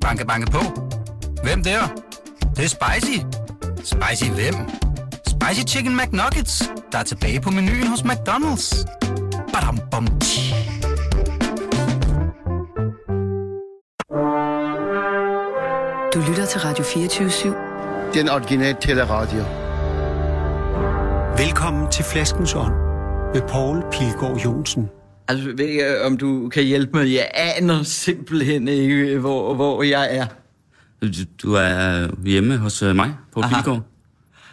Banke, banke på. Hvem der? Det, det er spicy. Spicy hvem? Spicy Chicken McNuggets, der er tilbage på menuen hos McDonald's. Badum, bom, tji. Du lytter til Radio 24-7. Den originale teleradio. Velkommen til Flaskens Ånd med Poul Pilgaard Jonsen. Altså, ved jeg, om du kan hjælpe mig? Jeg aner simpelthen ikke, hvor, hvor jeg er. Du, du er hjemme hos øh, mig på Aha.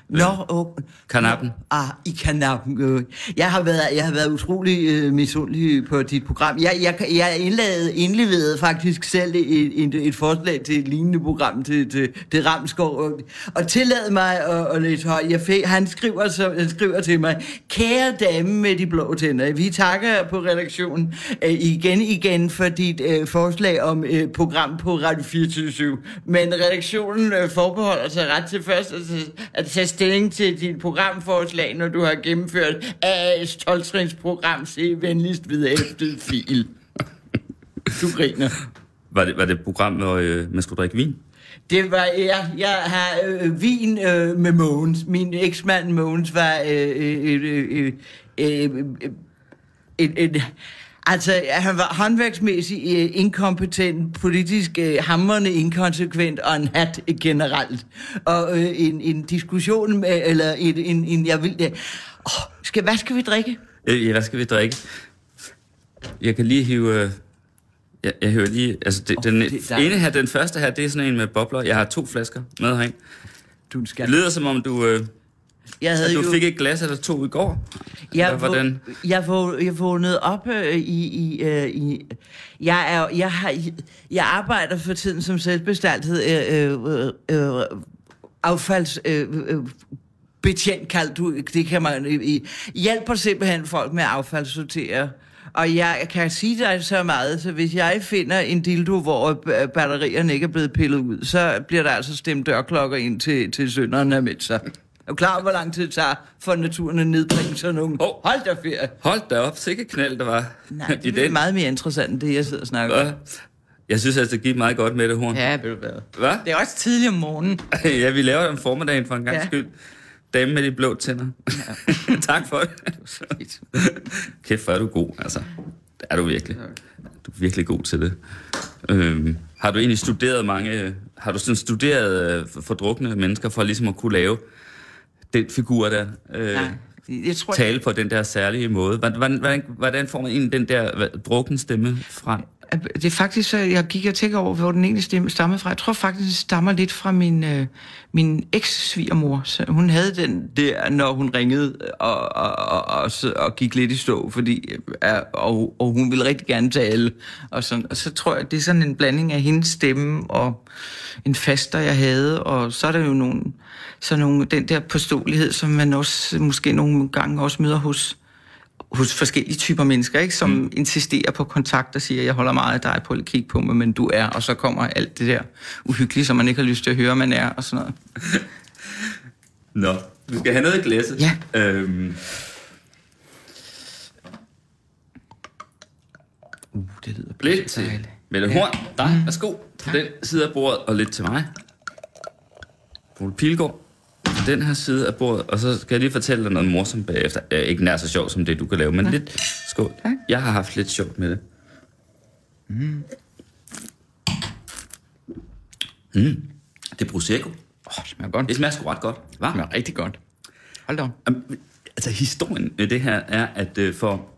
Nå, oh, Kanappen. Ah, i kanappen. øh. Jeg har været, jeg har været utrolig øh, misundelig på dit program. Jeg, jeg, jeg indlavede, indleverede faktisk selv et, et, et forslag til et lignende program til, til, til Ramskov, og, og tillade mig at, at læse højt. Jeg fik, han, skriver, så, han skriver til mig, kære dame med de blå tænder, vi takker på redaktionen øh, igen igen for dit øh, forslag om øh, program på Radio 24 Men redaktionen øh, forbeholder sig ret til først at, at tage stilling til dit programforslag, når du har gennemført AA's 12 program. Se venligst ved efter fil. Du griner. Var det, var det et program, hvor øh, man skulle drikke vin? Det var, jeg, jeg har øh, vin øh, med Mogens. Min eksmand Mogens var øh, øh, øh, øh, øh, øh, øh, Altså, han var håndværksmæssigt øh, inkompetent, politisk øh, hammerende inkonsekvent og en hat generelt. Og øh, en, en diskussion med, eller en, en, en jeg vil det. Oh, skal, hvad skal vi drikke? Øh, ja, hvad skal vi drikke? Jeg kan lige hive... Øh, jeg, jeg hører lige... Altså, det, Åh, den det ene her, den første her, det er sådan en med bobler. Jeg har to flasker med herind. Du skal. Det lyder som om, du, øh, Jeg havde du jo, fik et glas eller to i går. jeg, Eller hvordan? jeg, vå- jeg vågnede op øh, i... i, øh, i jeg, er, jeg, har, jeg arbejder for tiden som selvbestaltet øh, øh, øh, affalds... Øh, øh, betjent kaldt du, det kan man i, hjælper simpelthen folk med at affaldssortere. Og jeg kan sige dig så meget, så hvis jeg finder en dildo, hvor øh, batterierne ikke er blevet pillet ud, så bliver der altså stemt dørklokker ind til, til sønderen af med sig. Er du klar, over, hvor lang tid det tager for naturen at nedbringe sådan nogle? Hov. Hold da ferie. Hold da op, sikke knald, der var Nej, i det er den. meget mere interessant, end det jeg sidder og snakker om. Hva? Jeg synes altså, det gik meget godt med det, Horn. Ja, ved du hvad. Hvad? Det er også tidlig om morgenen. ja, vi laver det om formiddagen for en gang Ja. skyld. Dame med de blå tænder. tak for det. Kæft, hvor er du god, altså. Det er du virkelig. Du er virkelig god til det. Øhm, har du egentlig studeret mange... Har du sådan studeret øh, for- fordrukne mennesker for ligesom at kunne lave den figur der? Øh, Nej, jeg tror, tale på den der særlige måde. Hvordan, hvordan, hvordan, får man egentlig den der drukne stemme frem? Det er faktisk så, jeg gik og tænker over, hvor den egentlig stemme stammede fra. Jeg tror faktisk, det stammer lidt fra min, øh, min eks-svigermor. Så hun havde den der, når hun ringede og, og, og, og, og gik lidt i stå, fordi, øh, og, og hun ville rigtig gerne tale. Og, sådan, og så tror jeg, det er sådan en blanding af hendes stemme og en faster, jeg havde. Og så er der jo nogle, så nogle, den der påståelighed, som man også måske nogle gange også møder hos hos forskellige typer mennesker, ikke, som mm. insisterer på kontakt og siger, jeg holder meget af dig på at kigge på mig, men du er, og så kommer alt det der uhyggelige, som man ikke har lyst til at høre, man er, og sådan noget. Nå, du skal have noget i glasset. Ja. Øhm, Uh, det lyder lidt til Mette Horn. Dig, værsgo. På den side af bordet, og lidt til mig. Poul Pilgaard. Den her side af bordet, og så skal jeg lige fortælle dig noget morsomt bagefter. Øh, ikke nær så sjovt som det, du kan lave, men lidt... Skål. Tak. Jeg har haft lidt sjovt med det. Mm. Det er Prosecco. Åh, det smager godt. Det smager sgu ret godt. Hva? Det smager rigtig godt. Hold da Altså, historien med det her er, at øh, for...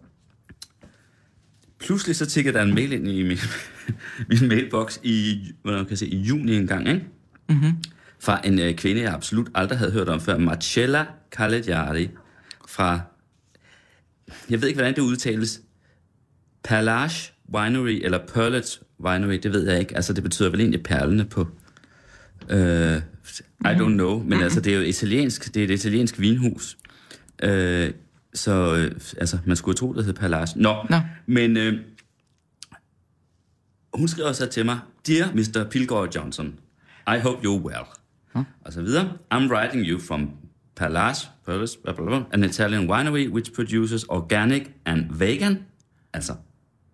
Pludselig så tikker der en mail ind i min, min mailbox i, hvad man kan sige, i juni engang, ikke? Mm-hmm. Fra en øh, kvinde, jeg absolut aldrig havde hørt om før, Marcella Cagliari, fra... Jeg ved ikke, hvordan det udtales. Perlage Winery, eller Perlet Winery, det ved jeg ikke. Altså, det betyder vel egentlig perlene på... Øh, I don't know, men altså, det er jo italiensk, det er et italiensk vinhus. Øh, så øh, altså, man skulle tro, det hed Perlage. Nå, Nå. men øh, hun skriver så til mig, Dear Mr. Pilgaard Johnson, I hope you're well. Og så videre. I'm writing you from Perlage, Perlage, blah, blah, blah, an Italian winery which produces organic and vegan, altså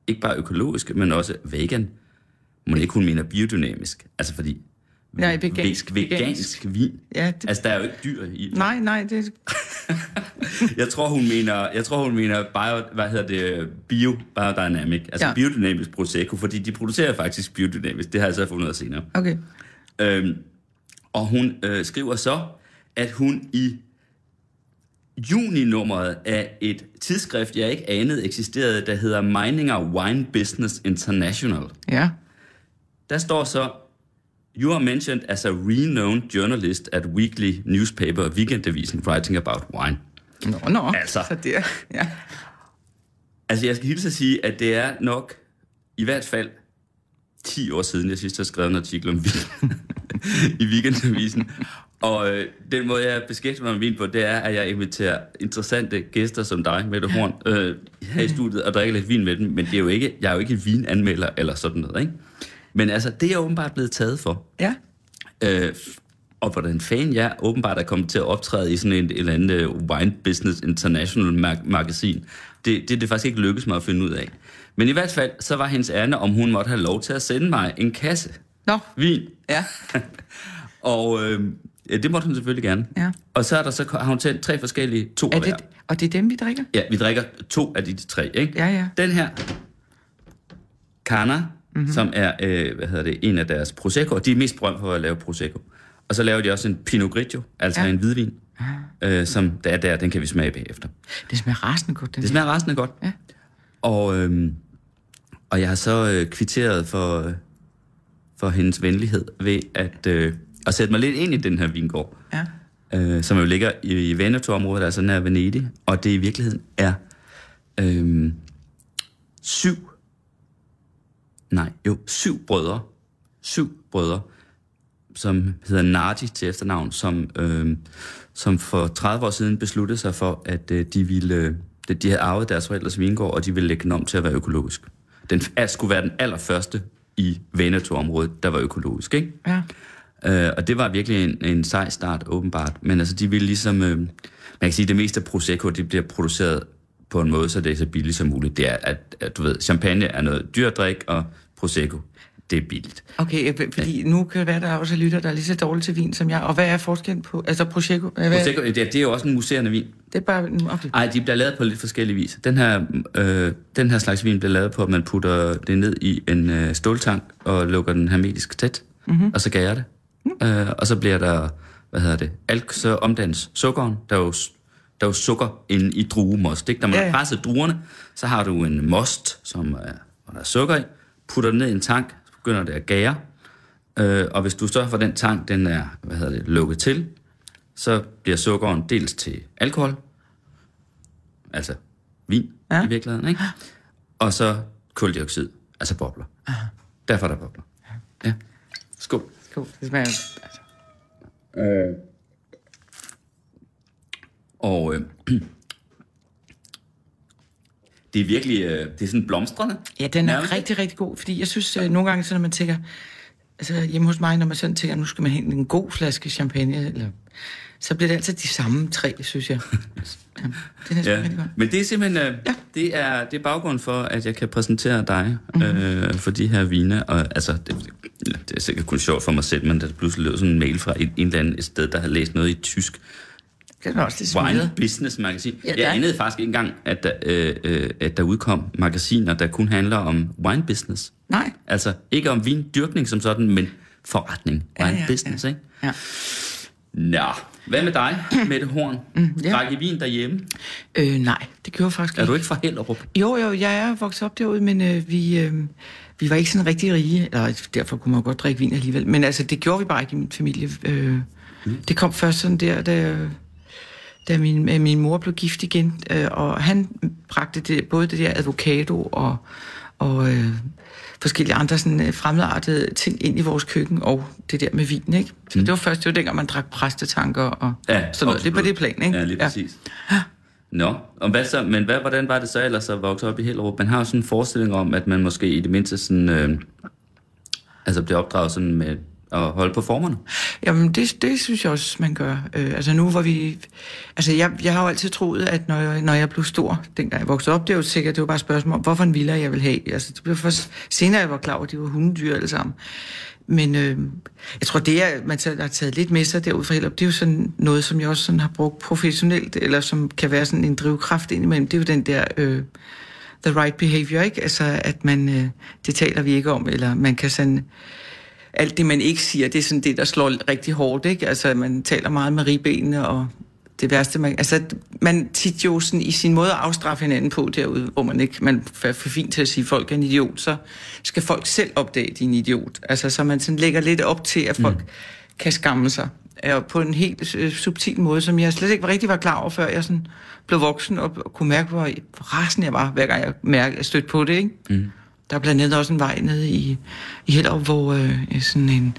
ikke bare økologisk, men også vegan, Må ikke hun mener biodynamisk? Altså fordi... Nej, vegansk. Vegansk, vegansk vin. Ja, det- Altså, der er jo ikke dyr i. Nej, nej, det... Jeg tror, hun mener, jeg tror, hun mener bio, hvad hedder det, bio, biodynamic, altså ja. biodynamisk prosecco, fordi de producerer faktisk biodynamisk. Det har jeg så fundet ud af senere. Okay. Øhm, og hun øh, skriver så, at hun i juni-nummeret af et tidsskrift, jeg ikke anede eksisterede, der hedder Mininger Wine Business International. Ja. Der står så, You are mentioned as a renowned journalist at weekly newspaper Weekendavisen writing about wine. Nå, nå. Altså. Så det er, ja. Altså, jeg skal hilse at sige, at det er nok i hvert fald 10 år siden, jeg sidst har skrevet en artikel om vin i Weekendavisen. Og øh, den måde, jeg beskæftiger mig med vin på, det er, at jeg inviterer interessante gæster som dig, Mette Horn, øh, her i studiet og drikker lidt vin med dem. Men det er jo ikke, jeg er jo ikke vinanmelder eller sådan noget, ikke? Men altså, det er jeg åbenbart blevet taget for. Ja. Øh, og hvordan fanden jeg åbenbart er kommet til at optræde i sådan en, et eller andet øh, Wine Business International mag- magasin, det, det er det faktisk ikke lykkedes mig at finde ud af. Men i hvert fald, så var hendes ærne, om hun måtte have lov til at sende mig en kasse Nå. vin. Ja. Og øh, ja, det måtte hun selvfølgelig gerne. Ja. Og så, er der så har hun tændt tre forskellige, to Er af hver. det, og det er dem, vi drikker? Ja, vi drikker to af de tre, ikke? Ja, ja. Den her, Cana, mm-hmm. som er, øh, hvad hedder det, en af deres Prosecco. De er mest berømt for at lave Prosecco. Og så laver de også en Pinot Grigio, altså Ja. ja. en hvidvin, øh, som der er der, den kan vi smage bagefter. Det smager rasende godt, den Det smager resten godt. Ja. Og, øhm, og jeg har så øh, kvitteret for, øh, for hendes venlighed ved at, øh, at sætte mig lidt ind i den her vingård, Ja. øh, som jo ligger i, i Veneto-området, altså nær Venedig, og det i virkeligheden er øh, syv, nej, jo, syv brødre, syv brødre, som hedder Nardi til efternavn, som, øh, som for 30 år siden besluttede sig for, at øh, de ville, øh, de- de havde arvet deres forældres vingård, og de ville lægge den om til at være økologisk. Den skulle være den allerførste i Veneto-området, der var økologisk, ikke? Ja. Øh, og det var virkelig en, en sej start, åbenbart. Men altså, de ville ligesom... Øh, man kan sige, at det meste af Prosecco, det bliver produceret på en måde, så det er så billigt som muligt. Det er, at, at du ved, champagne er noget dyrt drik, og Prosecco, det er billigt. Okay, øh, fordi nu kan det være, der er også lytter, der er lige så dårligt til vin som jeg. Og hvad er forskellen på... Altså, Prosecco? Hvad, Prosecco, det, er- det er jo også en muserende vin. Det er bare... Okay. Ej, de bliver lavet på lidt forskellige vis. Den her, øh, den her slags vin bliver lavet på, at man putter det ned i en øh, ståltank og lukker den hermetisk tæt, mm-hmm. og så gærer det. Mm. Øh, og så bliver der, hvad hedder det, alk, så omdannes sukkeren. Der er jo, der er jo sukker inde i druemost. Ikke? Når man Ja, ja, ja. har presset druerne, så har du en most, som er, hvor der er sukker i, putter den ned i en tank, begynder det at gære. Øh, og hvis du sørger for, at den tank den er hvad hedder det, lukket til, så bliver sukkeren dels til alkohol, altså vin Ja. i virkeligheden, ikke? Og så koldioxid, altså bobler. Aha. Derfor er der bobler. Ja. Skål. Skål. Det smager... Altså. Og øh, det er virkelig, øh, det er sådan blomstrende. Ja, den er Nærmest. rigtig, rigtig god, fordi jeg synes øh, nogle gange, så når man tænker, altså hjemme hos mig, når man sådan tænker, nu skal man hente en god flaske champagne, eller, så bliver det altid de samme tre, synes jeg. Ja, det er Ja. rigtig godt. Men det er simpelthen, øh, Ja. det, er, det er baggrund for, at jeg kan præsentere dig mm-hmm. øh, for de her vine. Og, altså, det, det er sikkert kun sjovt for mig selv, men der pludselig lød sådan en mail fra en, en eller anden et sted, der har læst noget i tysk. Det er også lidt Wine smidt. Business Magasin. Ja, Ja, jeg anede faktisk ikke engang, at der, øh, øh, at der udkom magasiner, der kun handler om wine business. Nej. Altså ikke om vindyrkning som sådan, men forretning. Ja, Wine ja, business, ja. ikke? Ja. Nå, hvad med dig, Mette Horn? Mm, ja. Drak I vin derhjemme? Øh, nej, det gjorde jeg faktisk Er du ikke fra Hellerup? Jo, jo, jeg er vokset op derude, men øh, vi, øh, vi var ikke sådan rigtig rige, eller derfor kunne man godt drikke vin alligevel. Men altså, det gjorde vi bare ikke i min familie. Øh, mm. Det kom først sådan der, da, da min, øh, min mor blev gift igen, øh, og han bragte det, både det der avocado og, og øh, forskellige andre sådan, øh, fremmedartede ting ind i vores køkken, og det der med vin, ikke? Så mm. det var først, det var dengang, man drak præstetanker og Ja, sådan noget. Det er på det plan, ikke? Ja, lige præcis. Nå, og hvad så, men hvad, hvordan var det så ellers at vokse op i Hellerup? Man har jo sådan en forestilling om, at man måske i det mindste sådan, øh, altså bliver opdraget sådan med at holde på formerne. Jamen, det, det synes jeg også, man gør. Øh, altså nu hvor vi... Altså, jeg, jeg har jo altid troet, at når jeg, når jeg blev stor, dengang jeg voksede op, det var jo sikkert, det var bare et spørgsmål hvorfor en villa jeg vil have. Altså, det blev først senere, jeg var klar over, at de var hundedyr alle sammen. Men øh, jeg tror, det er, man har taget lidt med sig derud fra Hellerup, det er jo sådan noget, som jeg også sådan har brugt professionelt, eller som kan være sådan en drivkraft indimellem. Det er jo den der... Øh, the right behavior, ikke? Altså, at man, øh, det taler vi ikke om, eller man kan sådan, alt det, man ikke siger, det er sådan det, der slår rigtig hårdt, ikke? Altså, man taler meget med ribbenene, og det værste, man, altså, man tit jo sådan i sin måde at afstraffe hinanden på derude, hvor man ikke, man er for fint til at sige, at folk er en idiot, så skal folk selv opdage, at de er en idiot. Altså, så man sådan lægger lidt op til, at folk mm. kan skamme sig og på en helt øh, subtil måde, som jeg slet ikke var rigtig var klar over, før jeg sådan blev voksen og, og kunne mærke, hvor rasende jeg var, hver gang jeg mærke, stødte på det. Ikke? Mm. Der er blandt andet også en vej nede i, i Hellerup, hvor, øh, sådan en,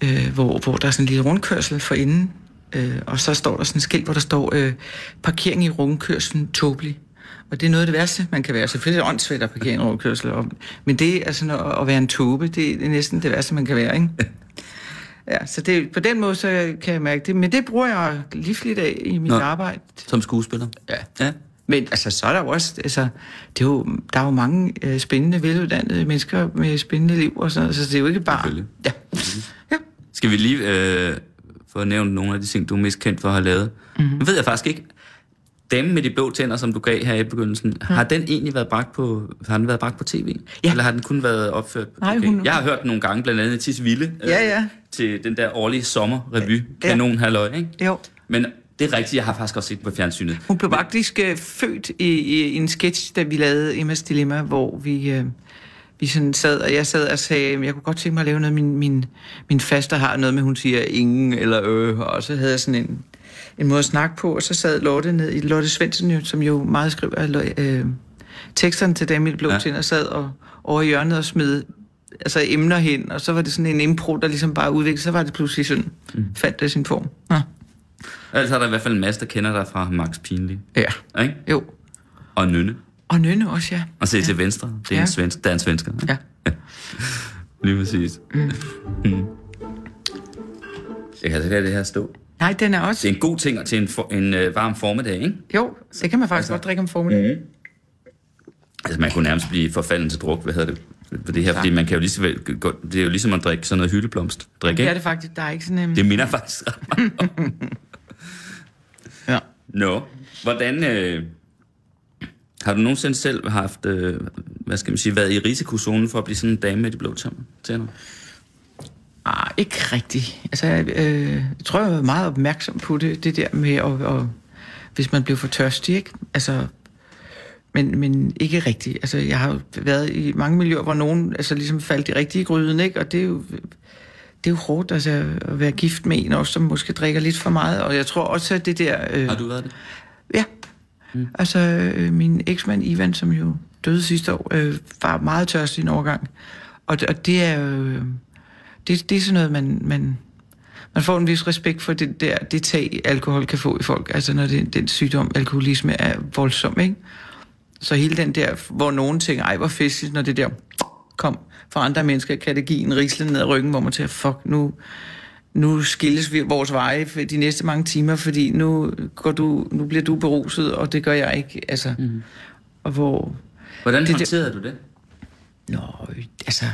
øh, hvor, hvor der er sådan en lille rundkørsel for inden, øh, og så står der sådan en skilt, hvor der står øh, parkering i rundkørselen tåbelig. Og det er noget af det værste, man kan være. Selvfølgelig er det åndssvært at parkere en rundkørsel, og, men det er sådan at, at være en tåbe, det er næsten det værste, man kan være, ikke? Ja, så det, på den måde så kan jeg mærke det. Men det bruger jeg livligt af i mit Nå, arbejde. Som skuespiller? Ja. ja. Men altså, så er der jo også, altså, det er jo, der er jo mange øh, spændende, veluddannede mennesker med spændende liv og sådan noget, så det er jo ikke bare... Ja. ja. Skal vi lige øh, få nævnt nogle af de ting, du er mest kendt for at have lavet? Mm-hmm. Nu ved jeg faktisk ikke, Damen med de blå tænder, som du gav her i begyndelsen, ja. har den egentlig været bragt på, har den været bragt på tv? Ja. Eller har den kun været opført Nej, hun... Jeg har hørt den nogle gange, blandt andet i Tis Ville, ja, ja. Øh, til den der årlige sommerrevy, ja. Kanon Halløj, ikke? Jo. Men det er rigtigt, jeg har faktisk også set på fjernsynet. Hun blev faktisk uh, født i, i en sketch, da vi lavede Emmas Dilemma, hvor vi... Uh, vi sådan sad, og jeg sad og sagde, jeg kunne godt tænke mig at lave noget, min, min, min faster har noget med, hun siger ingen eller øh, og så havde jeg sådan en, en måde at snakke på, og så sad Lotte ned i Lotte Svendsen, som jo meget skriver øh, teksterne til Damil Blå ja. og sad og over i hjørnet og smed altså emner hen, og så var det sådan en impro, der ligesom bare udviklede, så var det pludselig sådan, mm. fandt det sin form. Ja. Altså er der i hvert fald en masse, der kender dig fra Max Pinley. Ja. Ikke? Jo. Og Nynne. Og Nynne også, ja. Og se ja. til venstre, det er, ja. en svensk, der er en svensker. Ja. ja. Lige præcis. Mm. mm. Jeg kan altså det her stå. Nej, den er også... Det er en god ting til en, for, en uh, varm formiddag, ikke? Jo, det kan man faktisk altså, godt drikke om formiddagen. Mm. Altså, man kunne nærmest blive forfalden til druk, hvad hedder det, for det her, fordi man kan jo lige så vel, det er jo ligesom at drikke sådan noget hyldeblomst. Drik, det er det faktisk, der er ikke sådan en... Det minder faktisk ret meget om. ja. Nå, no. hvordan... Øh, har du nogensinde selv haft, øh, hvad skal man sige, været i risikozonen for at blive sådan en dame med de blå tænder? Ah, ikke rigtigt. Altså, øh, jeg tror, jeg var meget opmærksom på det, det der med, at, at, hvis man blev for tørstig, ikke? Altså, men, men ikke rigtigt. Altså, jeg har været i mange miljøer, hvor nogen altså, ligesom faldt i rigtige gryden, ikke? Og det er jo, det er jo hårdt altså, at være gift med en også, som måske drikker lidt for meget. Og jeg tror også, at det der... Øh, har du været det? Ja. Mm. Altså, øh, min eksmand Ivan, som jo døde sidste år, øh, var meget tørstig en overgang. Og, og det er jo... Øh, det, det er sådan noget, man, man, man får en vis respekt for det der, det tag, alkohol kan få i folk. Altså når det, den sygdom, alkoholisme, er voldsom, ikke? Så hele den der, hvor nogen tænker, ej, hvor festligt, når det der kom for andre mennesker, kan det give en risle ned ad ryggen, hvor man tænker, fuck, nu, nu skilles vi vores veje for de næste mange timer, fordi nu, går du, nu bliver du beruset, og det gør jeg ikke. Altså, mm. og hvor... Hvordan det, håndterede du det? Nå, altså...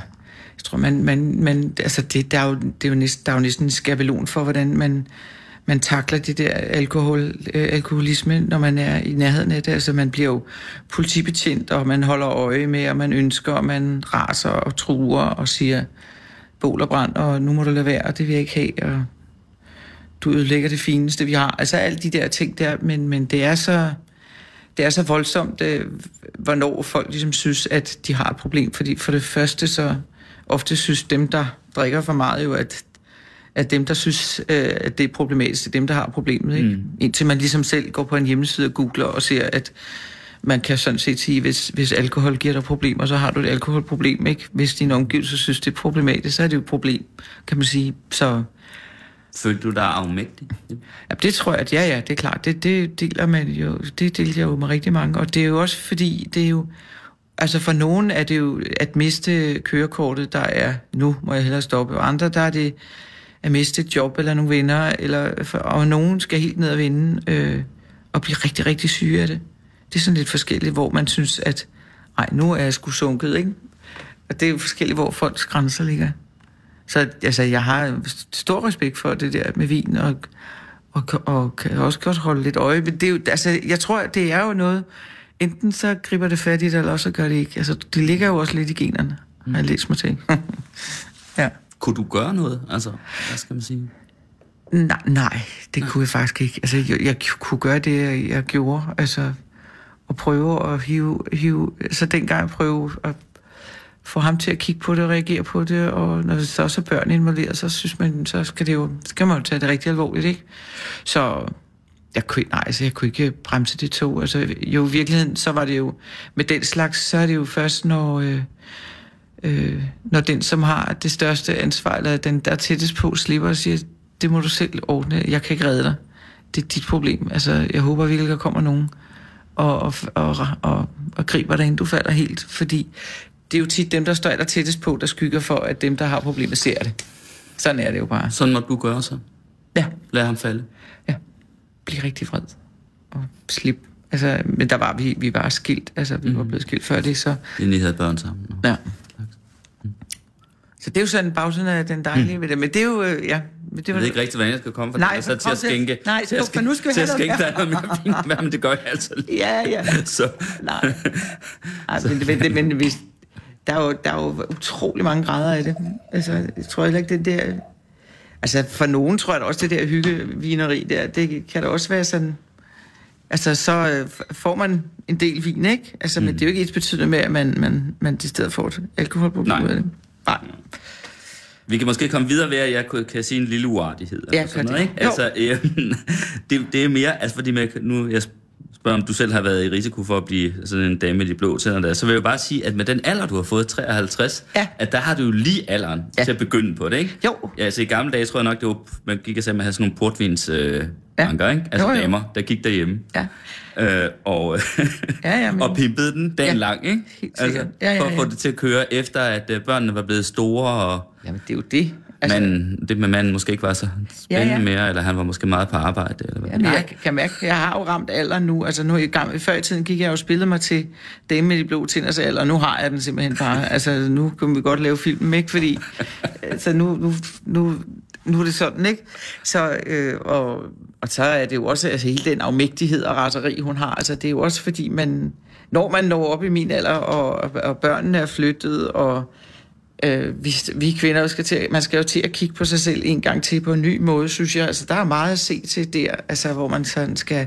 Jeg tror, man, man, man altså det, der, er jo, det er jo næsten, der er jo næsten en skabelon for, hvordan man, man takler det der alkohol, øh, alkoholisme, når man er i nærheden af det. Altså man bliver jo politibetjent, og man holder øje med, og man ønsker, og man raser og truer og siger, bål og brand, og nu må du lade være, og det vil jeg ikke have, og du ødelægger det fineste, vi har. Altså alle de der ting der, men, men det er så det er så voldsomt, øh, hvornår folk ligesom synes, at de har et problem. Fordi for det første, så ofte synes dem, der drikker for meget, jo, at, at dem, der synes, øh, at det er problematisk, det er dem, der har problemet. Ikke? Mm. Indtil man ligesom selv går på en hjemmeside og googler og ser, at man kan sådan set sige, hvis, hvis alkohol giver dig problemer, så har du et alkoholproblem. Ikke? Hvis din omgivelser synes, det er problematisk, så er det jo et problem, kan man sige. Så, Følte du dig afmægtig? Ja, det tror jeg, at ja, ja, det er klart. Det, det deler man jo, det deler jeg jo med rigtig mange. Og det er jo også fordi, det er jo, Altså for nogen er det jo at miste kørekortet, der er, nu må jeg hellere stoppe, og andre der er det at miste et job eller nogle venner, eller, for, og nogen skal helt ned og vinde øh, og blive rigtig, rigtig syge af det. Det er sådan lidt forskelligt, hvor man synes, at ej, nu er jeg sgu sunket, ikke? Og det er jo forskelligt, hvor folks grænser ligger. Så altså, jeg har stor respekt for det der med vin, og, og, og kan også godt holde lidt øje. Men det er jo, altså, jeg tror, det er jo noget, enten så griber det fat i det, eller også så gør det ikke. Altså, det ligger jo også lidt i generne, har jeg læst mig til. ja. Kunne du gøre noget? Altså, hvad skal man sige? Nej, nej, det kunne jeg faktisk ikke. Altså, jeg, jeg kunne gøre det, jeg gjorde. Altså, at prøve at hive, hive så dengang prøve at få ham til at kigge på det og reagere på det, og når der også er børn involveret, så synes man, så skal, det jo, skal man jo tage det rigtig alvorligt, ikke? Så jeg kunne, nej, altså, jeg kunne ikke bremse det tog. Altså, jo, i virkeligheden, så var det jo, med den slags, så er det jo først, når, øh, øh, når den, som har det største ansvar, eller den, der er tættest på, slipper og siger, det må du selv ordne, jeg kan ikke redde dig. Det er dit problem. Altså, jeg håber virkelig, der kommer nogen og, og, og, og, og griber dig, inden du falder helt, fordi det er jo tit dem, der står aller tættest på, der skygger for, at dem, der har problemet, ser det. Sådan er det jo bare. Sådan må du gøre så? Ja. Lad ham falde? Ja. Bliv rigtig fred. Og slip. Altså, men der var vi, vi var skilt. Altså, vi mm. var blevet skilt før det, så... Inden I havde børn sammen? Ja. Så det er jo sådan bagsiden af den dejlige mm. ved det. Men det er jo, øh, ja... Men det Jeg var, ved ikke rigtig, hvordan jeg skal komme fra Nej, det, så til at til- skænke, nej, til at for nu skal vi til at skænke dig noget mere fint vand, men det gør jeg altså lige. Ja, ja. Så, Nej. Ej, men, men, men, men hvis, der, er jo, der er jo utrolig mange grader af det. Altså, jeg tror heller ikke, det der... Altså, for nogen tror jeg da også, det der hyggevineri der, det kan da også være sådan... Altså, så øh, får man en del vin, ikke? Altså, mm. men det er jo ikke et betydende med, at man, man, man i stedet får et alkoholproblem ud af det. Nej. Vi kan måske komme videre ved, at jeg kunne- kan sige en lille uartighed. Ja, sådan noget, ikke? Altså, øh, det, det er mere, altså fordi man, nu jeg spørger, om du selv har været i risiko for at blive sådan en dame med de blå tænder der, så vil jeg bare sige, at med den alder, du har fået, 53, Ja. at der har du jo lige alderen ja. til at begynde på det, ikke? Jo. Ja, altså i gamle dage tror jeg nok, det var, man gik og sagde, at man havde sådan nogle portvins øh, Ja. banker, ikke? Altså Jo, jo. damer, der gik derhjemme. Ja. Øh, og, Ja, ja, men- og pimpede den dagen Ja, lang, ikke? helt. Altså, Ja, ja, For at få ja. det til at køre, efter at øh, børnene var blevet store, og Jamen, det er jo det. altså, man, det med manden måske ikke var så spændende Ja, ja, ja. ja. mere, eller han var måske meget på arbejde. Eller hvad. Jamen, jeg kan mærke, jeg har jo ramt alderen nu. Altså nu i gang, før i tiden gik jeg jo og spillede mig til Dame med de blå tænders alder, og nu har jeg den simpelthen bare. Altså nu kan vi godt lave filmen, ikke? Fordi altså, nu, nu, nu, nu er det sådan, ikke? Så, øh, og, og så er det jo også altså, hele den afmægtighed og raseri, hun har. Altså det er jo også fordi, man, når man når op i min alder, og, og børnene er flyttet, og øh, vi, vi kvinder skal til, man skal jo til at kigge på sig selv en gang til på en ny måde, synes jeg. Altså, der er meget at se til der, altså, hvor man sådan skal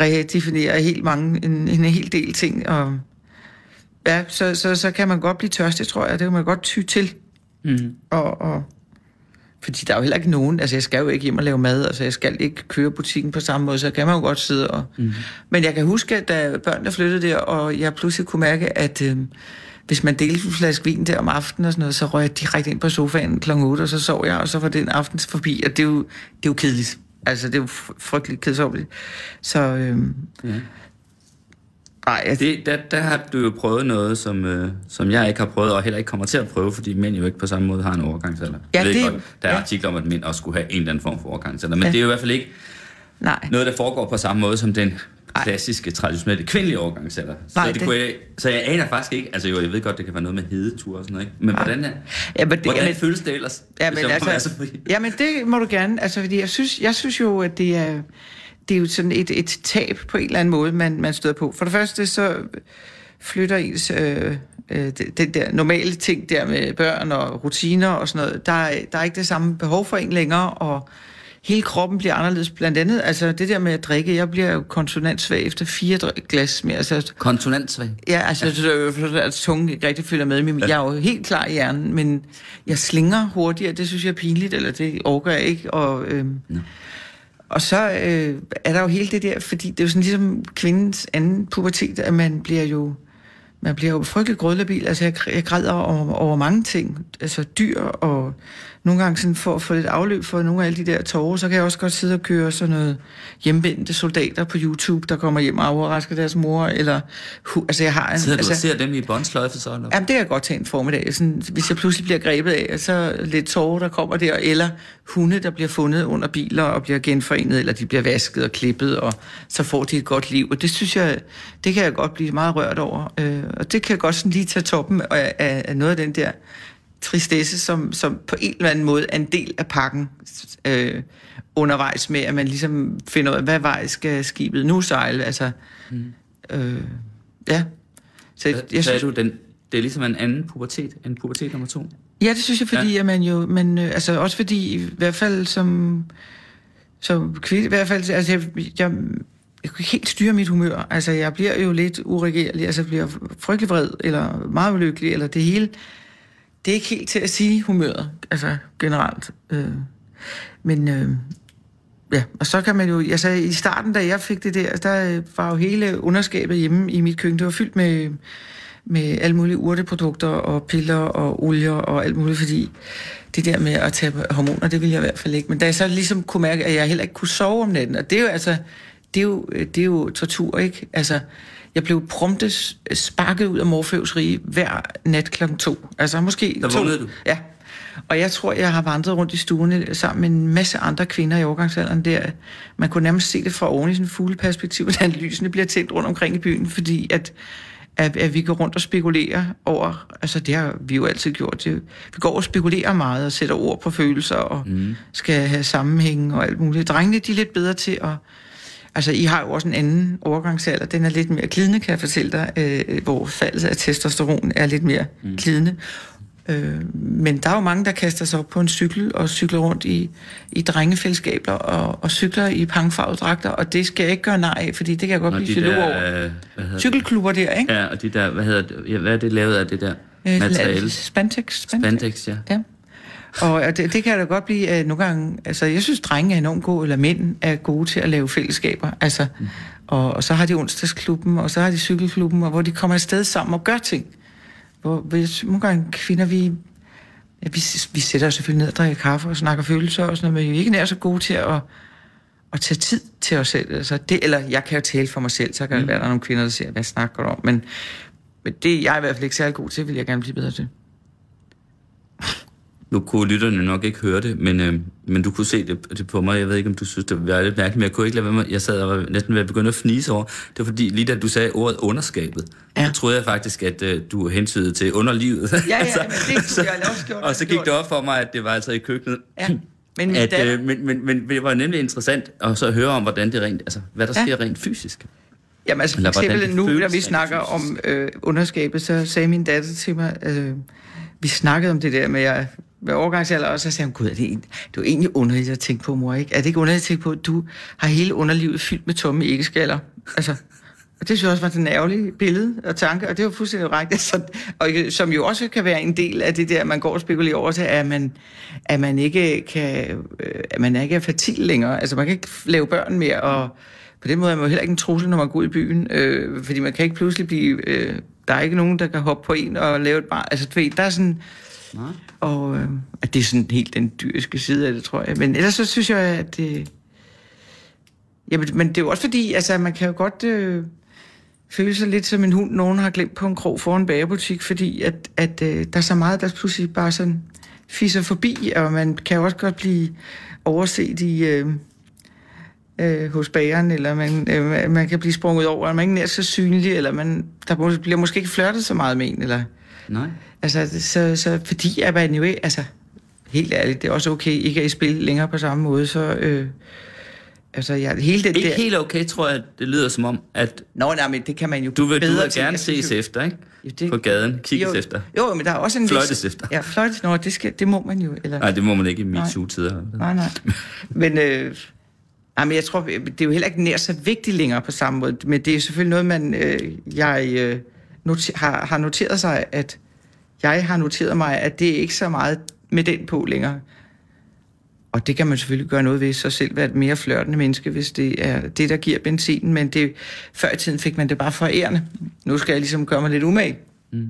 redefinere helt mange, en, en hel del ting. Og, ja, så, så, så kan man godt blive tørstig, tror jeg. Det kan man godt ty til. Mm. Og, og, fordi der er jo heller ikke nogen, altså jeg skal jo ikke hjem og lave mad, altså jeg skal ikke køre butikken på samme måde, så kan man jo godt sidde og... Mm. Men jeg kan huske, at da børnene flyttede der, og jeg pludselig kunne mærke, at øh, hvis man delte en flaske vin der om aftenen og sådan noget, så røg jeg direkte ind på sofaen kl. 8, og så sov jeg, og så var den aften forbi, og det er jo, det er jo kedeligt. Altså, det er jo fr- frygteligt kedsommeligt. Så, øh, Ja. Nej, jeg, Det, der, der har du jo prøvet noget, som, øh, som jeg ikke har prøvet, og heller ikke kommer til at prøve, fordi mænd jo ikke på samme måde har en overgangsalder. Ja, Jeg ved det- godt, der er ja. artikler om, at mænd også skulle have en eller anden form for overgangsalder, men Ja. det er jo i hvert fald ikke nej. noget, der foregår på samme måde som den klassiske, traditionelle kvindelige overgangsalder. Så, Nej, det det- Kunne jeg, så jeg aner faktisk ikke, altså jo, jeg ved godt, det kan være noget med hedetur og sådan noget, ikke? men hvordan, er, Ja, men det, hvordan jamen- føles det ellers? Ja, hvis men jeg må være altså, så fri? jamen det må du gerne, altså fordi jeg synes, jeg synes jo, at det er, det er jo sådan et, et tab på en eller anden måde, man, man støder på. For det første så flytter ens, øh, øh, den der normale ting der med børn og rutiner og sådan noget, der, er- der er ikke det samme behov for en længere, og hele kroppen bliver anderledes. Blandt andet, altså det der med at drikke, jeg bliver jo konsonantsvag efter fire glas mere, altså Konsonantsvag. Ja, altså, så, så, at tungen ikke rigtig følger med. Men jeg er jo helt klar i hjernen, men jeg slinger hurtigere. Det synes jeg er pinligt, eller det overgår jeg ikke. Og, øhm, og så øh, er der jo hele det der, fordi det er jo sådan ligesom kvindens anden pubertet, at man bliver jo man bliver jo frygtelig grødlabil. Altså, jeg, jeg græder over, over mange ting. Altså, dyr og nogle gange sådan for at få lidt afløb for nogle af alle de der tårer, så kan jeg også godt sidde og køre sådan noget hjemvendte soldater på YouTube, der kommer hjem og overrasker deres mor, eller... Altså, jeg har en... Sidder du altså, ser dem i båndsløjfe så? Eller? Jamen, det kan jeg godt tage en formiddag. Sådan, hvis jeg pludselig bliver grebet af, så lidt tårer, der kommer der, eller hunde, der bliver fundet under biler og bliver genforenet, eller de bliver vasket og klippet, og så får de et godt liv. Og det synes jeg, det kan jeg godt blive meget rørt over. Øh, og det kan jeg godt sådan lige tage toppen af, af, af noget af den der tristesse, som, som på en eller anden måde er en del af pakken øh, undervejs med, at man ligesom finder ud af, hvad vej skal skibet nu sejle. Altså, mm. øh, ja. Så jeg, jeg synes, du, den, det er ligesom en anden pubertet, en pubertet nummer to? Ja, det synes jeg, fordi ja. at man jo, men øh, altså også fordi, i hvert fald som, som kvinde, i hvert fald, altså jeg, jeg, jeg kan helt styre mit humør. Altså jeg bliver jo lidt uregerlig, altså jeg bliver frygtelig vred, eller meget ulykkelig, eller det hele. Det er ikke helt til at sige humøret, altså generelt. Øh, men øh, ja, og så kan man jo, altså i starten, da jeg fik det der, der øh, var jo hele underskabet hjemme i mit køkken, det var fyldt med med alle mulige urteprodukter og piller og olier og alt muligt, fordi det der med at tage hormoner, det ville jeg i hvert fald ikke. Men da jeg så ligesom kunne mærke, at jeg heller ikke kunne sove om natten, og det er jo altså, det er jo, det er jo tortur, ikke? Altså, jeg blev prompte sparket ud af Morfeus rige hver nat klokken to. Altså måske Der to. du? Ja. Og jeg tror, jeg har vandret rundt i stuerne sammen med en masse andre kvinder i overgangsalderen der. Man kunne nærmest se det fra oven i sådan en fugleperspektiv, hvordan lysene bliver tændt rundt omkring i byen, fordi at at, at vi går rundt og spekulerer over, altså det har vi jo altid gjort, det, vi går og spekulerer meget og sætter ord på følelser og mm. skal have sammenhæng og alt muligt. Drengene, de er lidt bedre til at, altså I har jo også en anden overgangsalder, den er lidt mere glidende, kan jeg fortælle dig, øh, hvor faldet af testosteron er lidt mere mm. glidende. Øh, men der er jo mange, der kaster sig op på en cykel og cykler rundt i, i drengefællesskaber og, og cykler i pangfarvede dragter, og det skal jeg ikke gøre nej af, fordi det kan jeg godt Og blive de der, over. øh, hvad Cykelklubber der, ikke? Ja, og de der, hvad hedder det, ja, hvad er det lavet af det der Øh, materiale? Spandex. Spandex, ja. Ja. Og det, det kan da godt blive uh, nogle gange... Altså, jeg synes, drenge er enormt gode, eller mænd er gode til at lave fællesskaber. Altså, mm. og, og så har de onsdagsklubben, og så har de cykelklubben, og hvor de kommer afsted sammen og gør ting. Hvor, hvor jeg nogle gange kvinder, vi, ja, vi, vi sætter os selvfølgelig ned og drikker kaffe og snakker følelser og sådan noget, men vi er ikke nær så gode til at, at tage tid til os selv. Altså, det, eller jeg kan jo tale for mig selv, så kan det være, der er nogle kvinder, der siger, hvad snakker du om? Men, men det jeg er i hvert fald ikke særlig god til, vil jeg gerne blive bedre til. Nu kunne lytterne nok ikke høre det, men, øh, men du kunne se det, det på mig. Jeg ved ikke, om du synes, det var lidt mærkeligt, men jeg kunne ikke lade være med. Jeg sad og var næsten ved at begynde at fnise over. Det var fordi, lige da du sagde ordet underskabet, Ja. så troede jeg faktisk, at øh, du hentydede til underlivet. Ja, ja, men det kunne jeg også gjort. og så gik det op for mig, at det var altså i køkkenet. Ja, men At, datter, øh, men, men, men det var nemlig interessant at så høre om, hvordan det rent, altså, hvad der Ja. sker rent fysisk. Jamen altså for eksempel nu, når vi snakker om øh, underskabet, så sagde min datter til mig, øh, vi snakkede om det der med, at med overgangsalder, og så sagde hun, gud, er det, en, det er jo egentlig underligt at tænke på, mor, ikke? Er det ikke underligt at tænke på, at du har hele underlivet fyldt med tomme æggeskaller? Altså, og det synes jeg også var den ærgerlige billede og tanke, og det var fuldstændig rigtigt. Så, og som jo også kan være en del af det der, man går og spekulerer over til, at man, at man ikke kan, øh, at man ikke er fertil længere. Altså man kan ikke lave børn mere, og på den måde er man jo heller ikke en trussel, når man går ud i byen, øh, fordi man kan ikke pludselig blive, øh, der er ikke nogen, der kan hoppe på en og lave et barn. Altså du ved, der er sådan, Nej. og øh, at det er sådan helt den dyriske side af det, tror jeg. Men ellers så synes jeg, at øh, det... Jamen, men det er jo også fordi, altså man kan jo godt øh, føle sig lidt som en hund, nogen har glemt på en krog foran en bagerbutik, fordi at, at øh, der er så meget, der pludselig bare sådan fisser forbi, og man kan jo også godt blive overset i... Øh, øh, hos bageren, eller man, øh, man kan blive sprunget over, eller man er ikke nær så synlig, eller man, der bliver måske ikke flørtet så meget med en, eller... Nej. Altså, så, så fordi at man jo ikke, altså, helt ærligt, det er også okay ikke at i spil længere på samme måde, så, øh, altså, ja, hele det Ikke der... helt okay, tror jeg, det lyder som om, at Nå, nej, men det kan man jo du vil, du bedre vil til. gerne synes ses jo- efter, ikke? Jo, det- På gaden, kigges jo, efter. Jo, men der er også en Fløjtes vis... efter. Ja, fløjtes, nå, det, skal, det må man jo, eller... Nej, det må man ikke i. MeToo-tider. Nej, nej. Men, øh, nej, men jeg tror, det er jo heller ikke nær så vigtigt længere på samme måde. Men det er selvfølgelig noget, man, øh, jeg øh, noter, har, har noteret sig, at jeg har noteret mig, at det er ikke så meget med den på længere. og det kan man selvfølgelig gøre noget ved, så selv være et mere flørtende menneske, hvis det er det, der giver benzinen. Men det, før i tiden fik man det bare forærende. Nu skal jeg ligesom gøre mig lidt umage. Mm.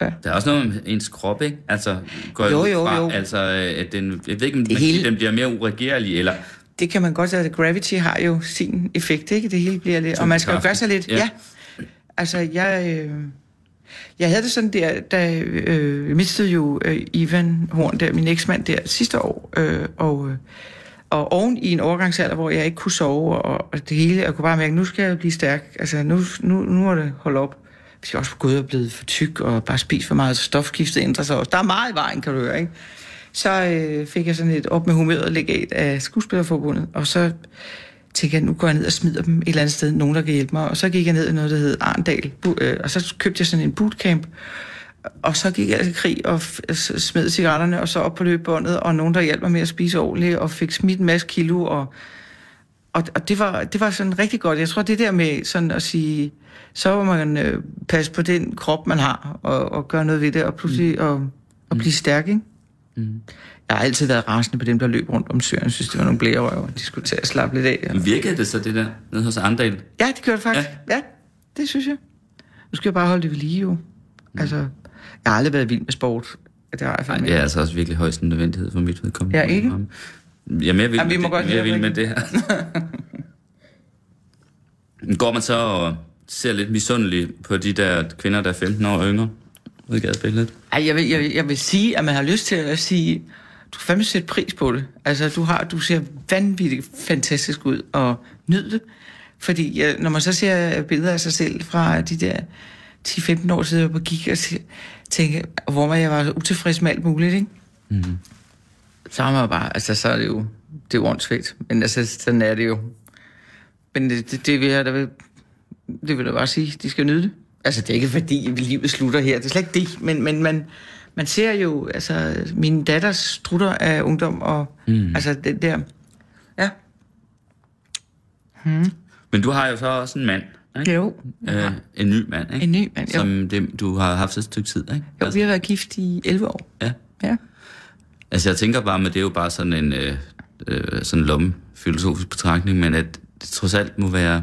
Ja. Der er også noget med ens krop, ikke? Altså, går Jo, jo, fra, jo. Altså, at den, jeg ved ikke, om Det man hele- den bliver mere uregerlig, eller... Det kan man godt sige, at Gravity har jo sin effekt, ikke? Det hele bliver lidt... Og man skal jo gøre sig lidt... Ja. Ja. Altså, jeg... Øh, jeg havde det sådan der, da øh, mistede jo øh, Ivan Horn der, min eksmand der sidste år, øh, og, øh, og oven i en overgangsalder, hvor jeg ikke kunne sove, og, og det hele, jeg kunne bare mærke, nu skal jeg blive stærk, altså nu, nu, nu må det holde op. Hvis jeg også gået og blevet for tyk, og bare spist for meget, så stofskiftet ændrer sig også. Der er meget i vejen, kan du høre, ikke? Så øh, fik jeg sådan et op med humøret legat af skuespillerforbundet, og så tænkte jeg, nu går jeg ned og smider dem et eller andet sted, nogen der kan hjælpe mig. Og så gik jeg ned i noget, der hed Arndal, øh, og så købte jeg sådan en bootcamp, og så gik jeg i krig og smed cigaretterne, og så op på løbebåndet, og nogen, der hjalp mig med at spise ordentligt, og fik smidt en masse kilo, og, og, og det, var, det var sådan rigtig godt. Jeg tror, det der med sådan at sige, så må man øh, passe på den krop, man har, og, og gøre noget ved det, og pludselig mm. og, og blive stærk, ikke? Mm. Jeg har altid været rasende på dem, der løb rundt om søen. Jeg synes, det var nogle blærerøver. De skulle tage at slappe lidt af. Men Virkede det så, det der, nede hos Arndal? Ja, det gjorde det faktisk. Ja. ja, det synes jeg. Nu skal jeg bare holde det ved lige jo. Altså, jeg har aldrig været vild med sport. Det har jeg fandme det er altså også virkelig højst en nødvendighed for mit vedkommende. Ja, ikke? Jeg er mere vild, Jamen, vi med, må det, godt mere høre, vild med det her. Går man så og ser lidt misundeligt på de der kvinder, der er 15 år yngre? Ud i gadebilledet. Ej, jeg, vil, jeg, vil, jeg vil sige, at man har lyst til at sige, du kan fandme sætte pris på det. Altså, du, har, du ser vanvittigt fantastisk ud, og nyd det. Fordi ja, når man så ser billeder af sig selv fra de der 10-15 år siden, på gik og tænke, hvor man jeg var utilfreds med alt muligt, ikke? Mm. Så har man bare, altså så er det jo, det er jo åndssvagt. Men altså, sådan er det jo. Men det, det, det vil jeg da, det vil jeg bare sige, de skal nyde det. Altså, det er ikke fordi, livet slutter her, det er slet ikke det, men, men man, man ser jo, altså, min datters strutter af ungdom, og mm. altså, den der, ja. Men du har jo så også en mand, ikke? Jo, Øh, en ny mand, ikke? En ny mand, jo. Som det, du har haft et stykke tid, ikke? jo, vi har været gift i 11 år. Ja. Ja. Altså, jeg tænker bare, at det er jo bare sådan en øh, øh, sådan lomme filosofisk betragtning, men at det trods alt må være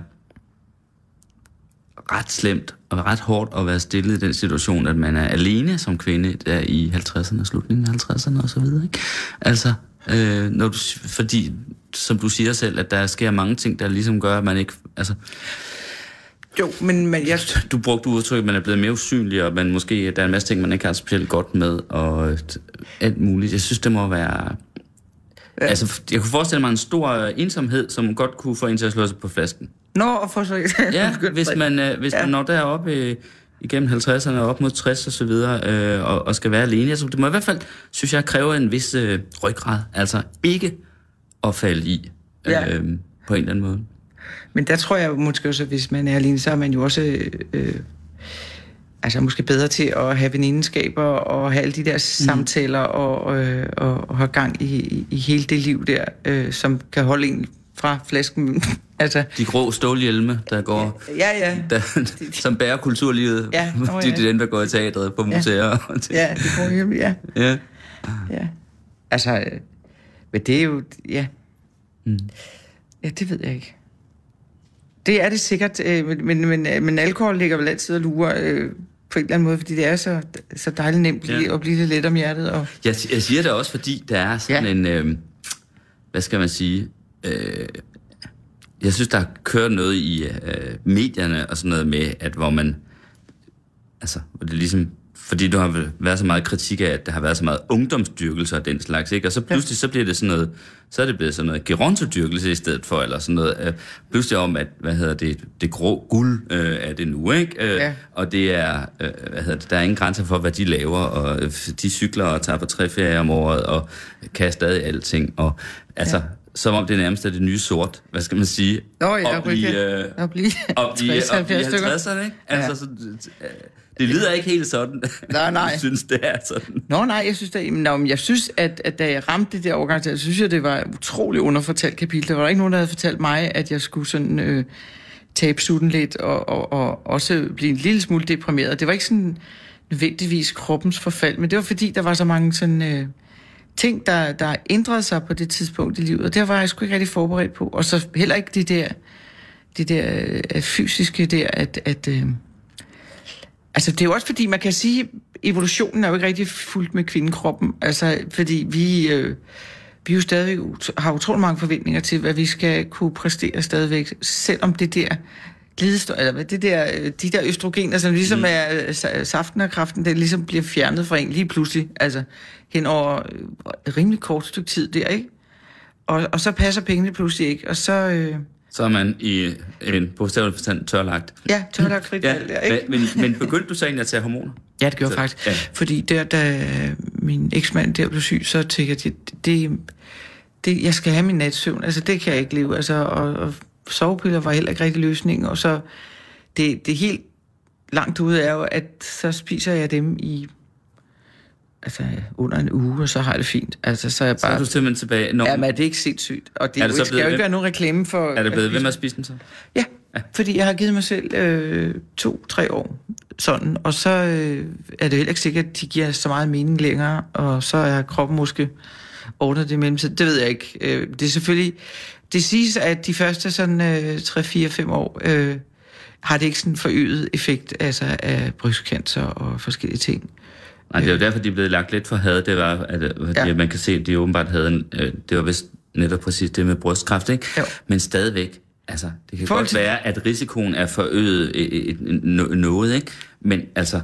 ret slemt og ret hårdt at være stillet i den situation, at man er alene som kvinde der i 50'erne, slutningen af 50'erne og så videre, ikke? Altså, øh, når du, fordi, som du siger selv, at der sker mange ting, der ligesom gør, at man ikke, altså, Jo, men, men jeg, du brugte udtryk, at man er blevet mere usynlig, og man måske, der er en masse ting, man ikke har specielt godt med, og øh, alt muligt. Jeg synes, det må være... Ja. Altså, jeg kunne forestille mig en stor øh, ensomhed, som godt kunne få en til at slå sig på flasken. Nå, og for så... Ja, hvis man, øh, hvis ja. man når derop øh, igennem 50'erne og op mod 60 og så videre, øh, og, og skal være alene. Altså, det må i hvert fald, synes jeg, kræve en vis øh, ryggrad. Altså ikke at falde i øh, Ja. på en eller anden måde. Men der tror jeg måske også, at hvis man er alene, så er man jo også øh, altså måske bedre til at have venindenskaber og have alle de der mm. samtaler og, øh, og, og have gang i, i, i hele det liv der, øh, som kan holde en fra flasken. Altså, De grå stålhjelme, der går... ja, ja. der, som bærer kulturlivet. Ja, det, ja. det er den, der går i teatret på museer. Ja. Ja, det går hjem, ja. ja. ja. Altså, øh, men det er jo, ja. Mm. Ja, det ved jeg ikke. Det er det sikkert, øh, men, men, men, øh, men alkohol ligger vel altid og lurer øh, på en eller anden måde, fordi det er så, så dejligt nemt Ja. at blive lidt let om hjertet. Og, Jeg, jeg siger det også, fordi der er sådan. Ja. en... Øh, hvad skal man sige? Øh, jeg synes, der kører noget i øh, medierne og sådan noget med, at hvor man... Altså, hvor det ligesom... Fordi der har været så meget kritik af, at der har været så meget ungdomsdyrkelse og den slags, ikke? Og så pludselig, så bliver det sådan noget... Så er det blevet sådan noget gerontodyrkelse i stedet for, eller sådan noget... Øh, pludselig om, at, hvad hedder det, det grå guld øh, er det nu, ikke? Øh, Ja. Og det er, øh, hvad hedder det, der er ingen grænser for, hvad de laver, og øh, de cykler og tager på tre ferier om året, og kan stadig alting, og altså, ja. Som om det nærmest er det nye sort, hvad skal man sige? Nå ja, blive, Rikke. øh, At blive at blive, 60, at blive 70 stykker. 50'erne, ikke? Altså, Ja. så, øh, det lyder ikke helt sådan. Nej, nej. Jeg synes, det er sådan. Nå nej, jeg synes, det, nå, men jeg synes at, at da jeg ramte det der overgang, så synes jeg, det var et utroligt underfortalt kapitel. Der var ikke nogen, der havde fortalt mig, at jeg skulle sådan øh, tabe sutten lidt, og, og, og også blive en lille smule deprimeret. Det var ikke sådan nødvendigvis kroppens forfald, men det var fordi, der var så mange sådan... Øh, ting, der, der ændrede sig på det tidspunkt i livet, og det var jeg sgu ikke rigtig forberedt på. Og så heller ikke det der, det der øh, fysiske der, at, at øh, altså det er jo også fordi, man kan sige, evolutionen er jo ikke rigtig fuldt med kvindekroppen, altså fordi vi, øh, vi jo stadig har utrolig mange forventninger til, hvad vi skal kunne præstere stadigvæk, selvom det der glidestøj, eller hvad, det der, øh, de der østrogener, som ligesom mm. er øh, sa- saften af kraften, det ligesom bliver fjernet fra en lige pludselig, altså hen over øh, et rimelig kort stykke tid der, ikke? Og, og så passer pengene pludselig ikke, og så... Øh, Så er man i en bogstavelig forstand tørlagt. ja, tørlagt frit Ja, der, ikke? men, men begyndte du så egentlig at tage hormoner? Ja, det gjorde Så- faktisk. Ja. Fordi der, da min eksmand der blev syg, så tænkte jeg, det, det, det, jeg skal have min natsøvn. Altså, det kan jeg ikke leve. Altså, og, og sovepiller var heller ikke rigtig løsning. Og så, det, det helt langt ude er jo, at så spiser jeg dem i altså, under en uge, og så har jeg det fint. Altså, så er jeg Så er bare... du simpelthen tilbage. Når, Ja, men er det ikke sindssygt? Og det, Er det det så skal jo ikke være nogen reklame for... er det blevet ved med at spise den så? Ja, fordi jeg har givet mig selv øh, to-tre år sådan, og så øh, er det heller ikke sikkert, at de giver så meget mening længere, og så er kroppen måske ordnet det i mellemtiden. Det ved jeg ikke. Øh, det er selvfølgelig... Det siges, at de første sådan øh, 3-4-5 år øh, har det ikke sådan forøget effekt altså, af brystcancer og forskellige ting. Nej, det er jo derfor, de er blevet lagt lidt for had. Det var, at, at ja. Man kan se, at de åbenbart havde en... Øh, det var vist netop præcis det med brystkræft, ikke? Jo. Men stadigvæk, altså, det kan Forhold godt være, at risikoen er forøget øh, øh, øh, noget, ikke? Men altså,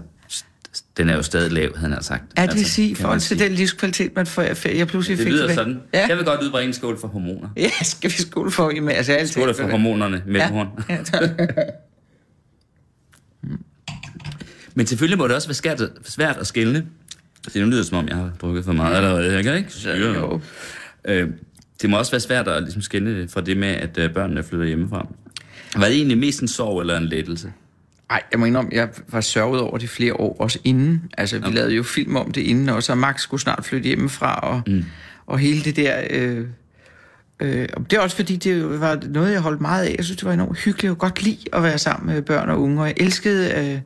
den er jo stadig lav, havde han sagt. Er det altså, vil sige, i forhold til den livskvalitet, man får, jeg pludselig Det fik lyder tilbage? sådan. Ja. Jeg vil godt udbringe en skål for hormoner. ja, skal vi skåle for? Jamen, altså, jeg Skål for hormonerne med Ja. Ja. Men selvfølgelig må det også være svært, svært at skille. Det nu lyder det, som om, jeg har drukket for meget allerede. Jeg kan ikke styre. Øh, det må også være svært at ligesom skille det fra det med, at øh, børnene flytter hjemmefra. Var det egentlig mest en sorg eller en lettelse? Ej, jeg må indrømme, jeg var sørget over det flere år, også inden. Altså, vi okay. lavede jo film om det inden, og så Max skulle snart flytte hjemmefra, og, mm. og hele det der... Øh, øh, og det er også fordi, det var noget, jeg holdt meget af. Jeg synes, det var enormt hyggeligt. Kunne godt lide at være sammen med børn og unge, og jeg elskede, øh,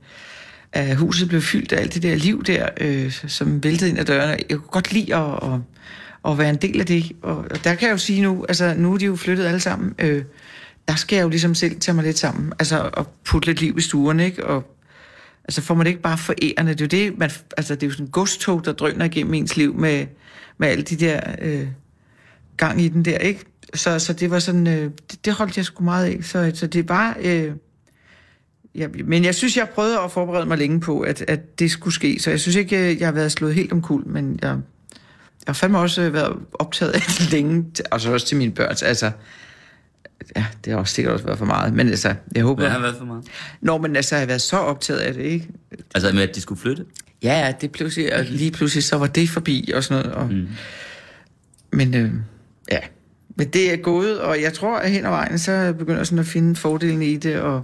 at huset blev fyldt af alt det der liv der, øh, som væltede ind ad dørene. Jeg kunne godt lide at, at, at være en del af det. Og, og der kan jeg jo sige nu, altså nu er de jo flyttet alle sammen, øh, der skal jeg jo ligesom selv tage mig lidt sammen, altså og putte lidt liv i stuerne, ikke? Og altså får man det ikke bare forærende, det er jo det, man, altså det er jo sådan en godstog, der drøner igennem ens liv med, med alle de der øh, gang i den der, ikke? Så, så det var sådan, øh, det, det holdt jeg sgu meget af, så, så det var, øh, ja, men jeg synes, jeg prøvede at forberede mig længe på, at, at det skulle ske, så jeg synes ikke, øh, jeg har været slået helt omkuld, men jeg, jeg har fandme også øh, været optaget af det længe, og så også til mine børn, altså, ja, det har også sikkert også været for meget, men altså, jeg håber... Hvad har været for meget? Nå, men altså, jeg har været så optaget af det, ikke? Altså med, at de skulle flytte? Ja, ja, det pludselig, og lige pludselig, så var det forbi og sådan noget. Og, mm. Men øh, ja, men det er gået, og jeg tror, at hen ad vejen, så begynder jeg sådan at finde fordelen i det, og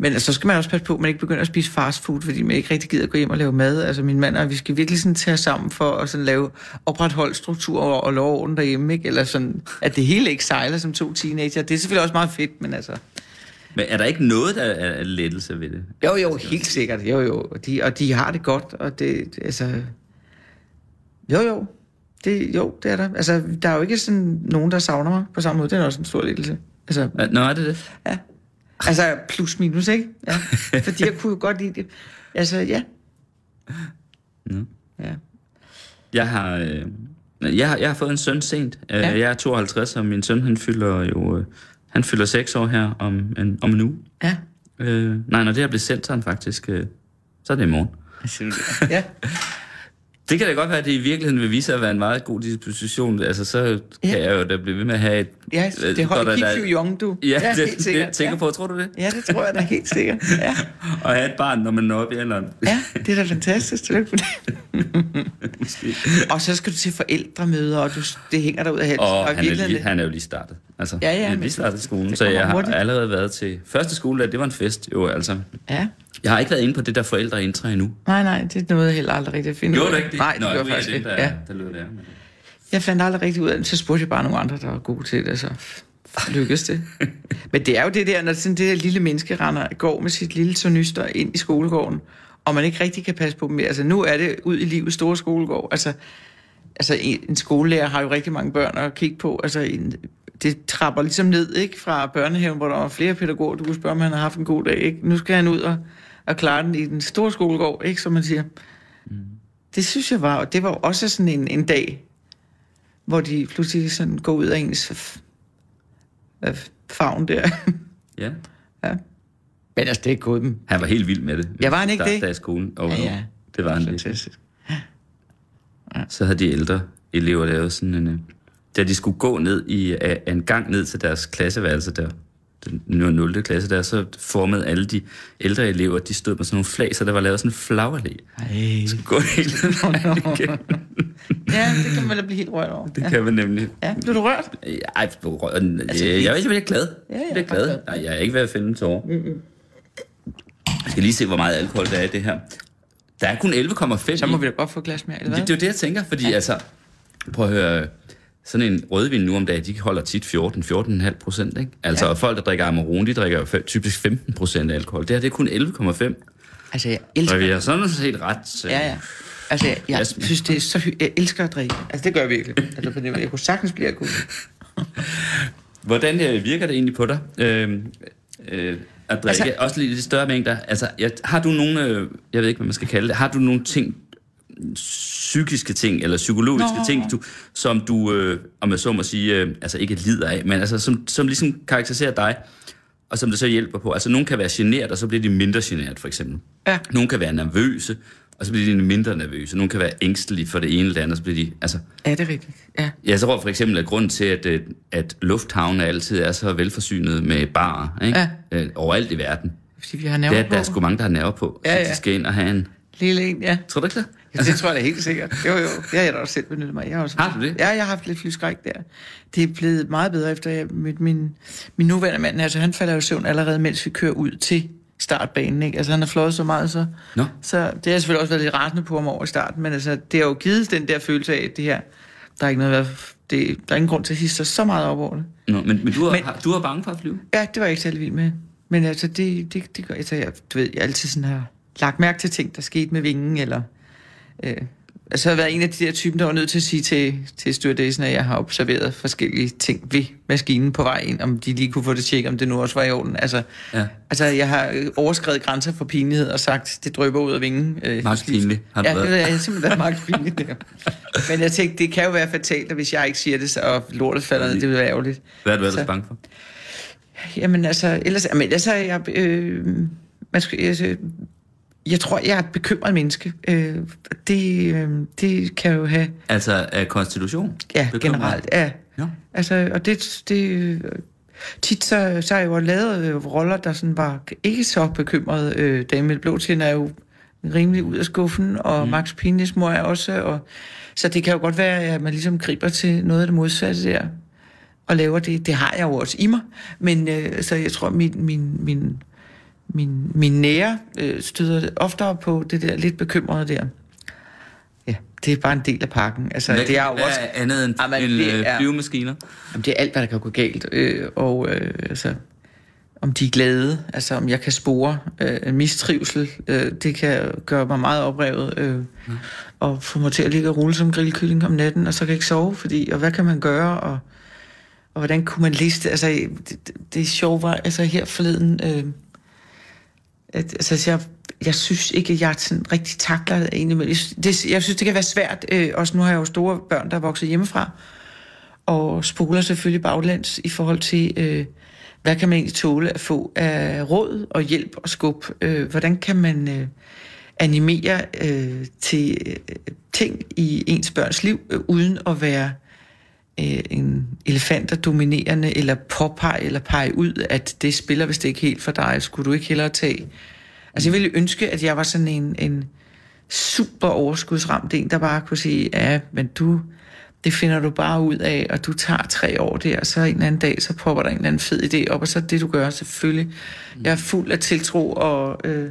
men altså, så skal man også passe på, at man ikke begynder at spise fast food, fordi man ikke rigtig gider at gå hjem og lave mad. Altså min mand og vi skal virkelig sådan tage sammen for at sådan lave opretholdt struktur og, og lov orden derhjemme, ikke? Eller sådan, at det hele ikke sejler som to teenager. Det er selvfølgelig også meget fedt, men altså... Men er der ikke noget, der er lettelse ved det? Jo, jo, helt sikkert. Jo, jo. Og de, og de har det godt, og det, altså... Jo, jo. Det, jo, det er der. Altså, der er jo ikke sådan nogen, der savner mig på samme måde. Det er også en stor lettelse. Altså, Nå, er det det? ja. Altså, plus minus, ikke? Ja. Fordi jeg kunne jo godt lide det. Altså, ja. Nå. Ja. Jeg har, øh, jeg har, jeg har fået en søn sent. Ja. Ja. Jeg er 52, og min søn han fylder jo øh, han fylder 6 år her om en, om en uge. Ja. Øh, nej, når det her bliver sendt, så han faktisk... Øh, så er det i morgen. Ja. Det kan da godt være, at det i virkeligheden vil vise sig at være en meget god disposition. Altså, så kan Ja. jeg jo da blive ved med at have et... Ja, øh, det holder keep you young, du. Ja, det, helt sikkert. det tænker ja. på. Tror du det? Ja, det tror jeg da helt sikkert. Ja. Og have et barn, når man når op i alderen. Ja, det er da fantastisk. Tillykke med det. og så skal du til forældremøder, og du, det hænger der ud af halsen. Og i han er, lige, han er jo lige startet. Altså, Ja, ja, han er lige startet i skolen, så jeg har hurtigt. allerede været til... Første skole, det var en fest, jo altså. Ja. Jeg har ikke været inde på det der forældreintra endnu. Nej, nej, det nåede jeg heller aldrig rigtig at finde Gjorde ud du ikke det? Nej, det Nå, gjorde jeg faktisk det, ikke. der, Ja. der lød der. men- Jeg fandt aldrig rigtig ud af det. Så spurgte jeg bare nogle andre, der var gode til det, så lykkedes det. Men det er jo det der, når sådan det der lille menneske render, går med sit lille tornyster ind i skolegården, og man ikke rigtig kan passe på dem mere. Altså nu er det ud i livets store skolegård. Altså altså en, en skolelærer har jo rigtig mange børn at kigge på. Altså en, det trapper ligesom ned, ikke? Fra børnehaven, hvor der var flere pædagoger, du kunne spørge, om han har haft en god dag, ikke? Nu skal han ud og, og klare den i den store skolegård, ikke? Som man siger. Mm. Det synes jeg var, det var også sådan en, en dag, hvor de pludselig sådan går ud af ens f- f- favn der. Ja. ja. Men altså, det er gået dem. Han var helt vild med det. Ja, var han ikke der, det? Der i skolen. Oh, Ja, ja. Det var han. Fantastisk. Så havde de ældre elever lavet sådan en... øh, Da de skulle gå ned i en gang ned til deres klasseværelse der, den 0. klasse der, så formede alle de ældre elever, de stod med sådan nogle flag, så der var lavet sådan en flagallé. Ej. Så gå hele vejen igennem. Ja, det kan man da blive helt rørt over. Det kan man nemlig. Ja, blev du rørt? Ej, på røven. Altså, jeg, jeg, jeg er glad. Ja, ja, jeg er glad. Nej, jeg er ikke ved at finde en tårer. Mm-hmm. Jeg skal lige se, hvor meget alkohol der er i det her. Der er kun 11,5 Så må vi da godt få et glas mere, eller hvad? Det, det er jo det, jeg tænker, fordi ja. altså, prøv at høre, sådan en rødvin nu om dagen, de holder tit 14-14,5 procent, ikke? Altså, ja. og folk, der drikker Amarone, de drikker jo typisk 15 procent alkohol. Det her, det er kun 11,5. Altså, jeg elsker vi har sådan set ret. øh, Ja, ja. Altså, jeg, jeg synes, det er så hy- Jeg elsker at drikke. Altså, det gør jeg virkelig. Altså, fordi jeg kunne sagtens blive akut. Hvordan øh, virker det egentlig på dig? Øh, øh, at drikke, Altså- altså, også lidt større mængder. Altså, jeg, har du nogle, øh, jeg ved ikke, hvad man skal kalde det, har du nogle ting, psykiske ting, eller psykologiske Nå. Ting, du, som du, øh, om jeg så må sige, øh, altså ikke lider af, men altså, som, som ligesom karakteriserer dig, og som det så hjælper på. Altså, nogen kan være generet, og så bliver de mindre generet, for eksempel. Ja. Nogle kan være nervøse, og så bliver de mindre nervøse. Nogle kan være ængstelige for det ene eller det andet, så bliver de... Altså, Ja, det er rigtigt. Ja. jeg tror for eksempel, at grunden til, at, øh, at lufthavne altid er så velforsynet med barer, ikke? Ja. Øh, overalt i verden, Fordi vi har det nerver er, at der er sgu mange, der har nerver på, Ja, så ja. de skal ind og have en... Lille en, ja. Tror du ikke det? Ja, det tror jeg da helt sikkert. Jo, jo. Det har jeg da også selv benyttet mig. Jeg har, også, Har du det? Ja, jeg har haft lidt flyskræk der. Det er blevet meget bedre, efter jeg mødte min, min nuværende mand. Altså, han falder jo søvn allerede, mens vi kører ud til startbanen. Ikke? Altså, han har fløjet så meget, så... Nå. Så det har selvfølgelig også været lidt rasende på ham over i starten, men altså, det har jo givet den der følelse af, at det her, der er ikke noget, det, der er ingen grund til at hisse sig så meget op over det. Nå, men, men, du, er, Men- har, du er bange for at flyve? Ja, det var jeg ikke særlig vild med. Men altså, det, det, det gør altså, jeg, du ved, jeg altid sådan har lagt mærke til ting, der skete med vingen, eller... Øh, altså, jeg har været en af de der typer, der var nødt til at sige til, til stewardessen, at jeg har observeret forskellige ting ved maskinen på vej ind, om de lige kunne få det tjekket, om det nu også var i orden. Altså, Ja. altså jeg har overskrevet grænser for pinlighed og sagt, det drøber ud af vingen. Øh, Max pinlig har du Ja, været. det er simpelthen meget pinligt der. Men jeg tænkte, det kan jo være fatalt, at hvis jeg ikke siger det, så og lortet falder ned, det vil være ærgerligt. Hvad er du ellers bange for? Jamen altså, ellers, jamen, ellers er jeg... Øh, man skal, altså, jeg tror, jeg er et bekymret menneske. Øh, det, øh, det kan jo have... Altså af konstitution? Ja, Bekymret? generelt, ja. Ja. Altså, og det... det tit så, så har jeg jo lavet øh, roller, der sådan var ikke så bekymret. Øh, Dame med blå er jo rimelig ud af skuffen, og mm. Max Pinis mor er også. Og, så det kan jo godt være, at man ligesom griber til noget af det modsatte der, og laver det. Det har jeg jo også i mig. Men øh, så jeg tror, min, min, min, min, min nære øh, støder oftere på det der lidt bekymrede der. Ja, det er bare en del af pakken. Altså, Hvad, det er jo hvad også... er andet end, Jamen, end det øh, er- flyvemaskiner? Jamen, det er alt, hvad der kan gå galt. Øh, og øh, altså, om de er glade, altså om jeg kan spore øh, mistrivsel, øh, det kan gøre mig meget oprevet. Øh, Og få mig til at ligge og rulle som grillkylling om natten, og så kan jeg ikke sove, fordi, og hvad kan man gøre, og, og hvordan kunne man liste, altså det, det, sjove var, altså her forleden, øh, at, altså jeg, jeg synes ikke, at jeg sådan rigtig takler det egentlig, men jeg, det, jeg synes, det kan være svært, øh, også nu har jeg jo store børn, der er vokset hjemmefra, og spoler selvfølgelig baglæns i forhold til, øh, hvad kan man egentlig tåle at få af råd og hjælp og skub? Øh, hvordan kan man øh, animere øh, til øh, ting i ens børns liv, øh, uden at være øh, en elefant, der dominerende, eller påpege eller pege ud, at det spiller vist ikke helt for dig. Skulle du ikke hellere tage... Altså jeg ville ønske, at jeg var sådan en, en super overskudsramt en, der bare kunne sige, ja, men du, det finder du bare ud af, og du tager tre år der, og så en eller anden dag, så popper der en eller anden fed idé op, og så det, du gør, selvfølgelig. Jeg er fuld af tiltro, og øh,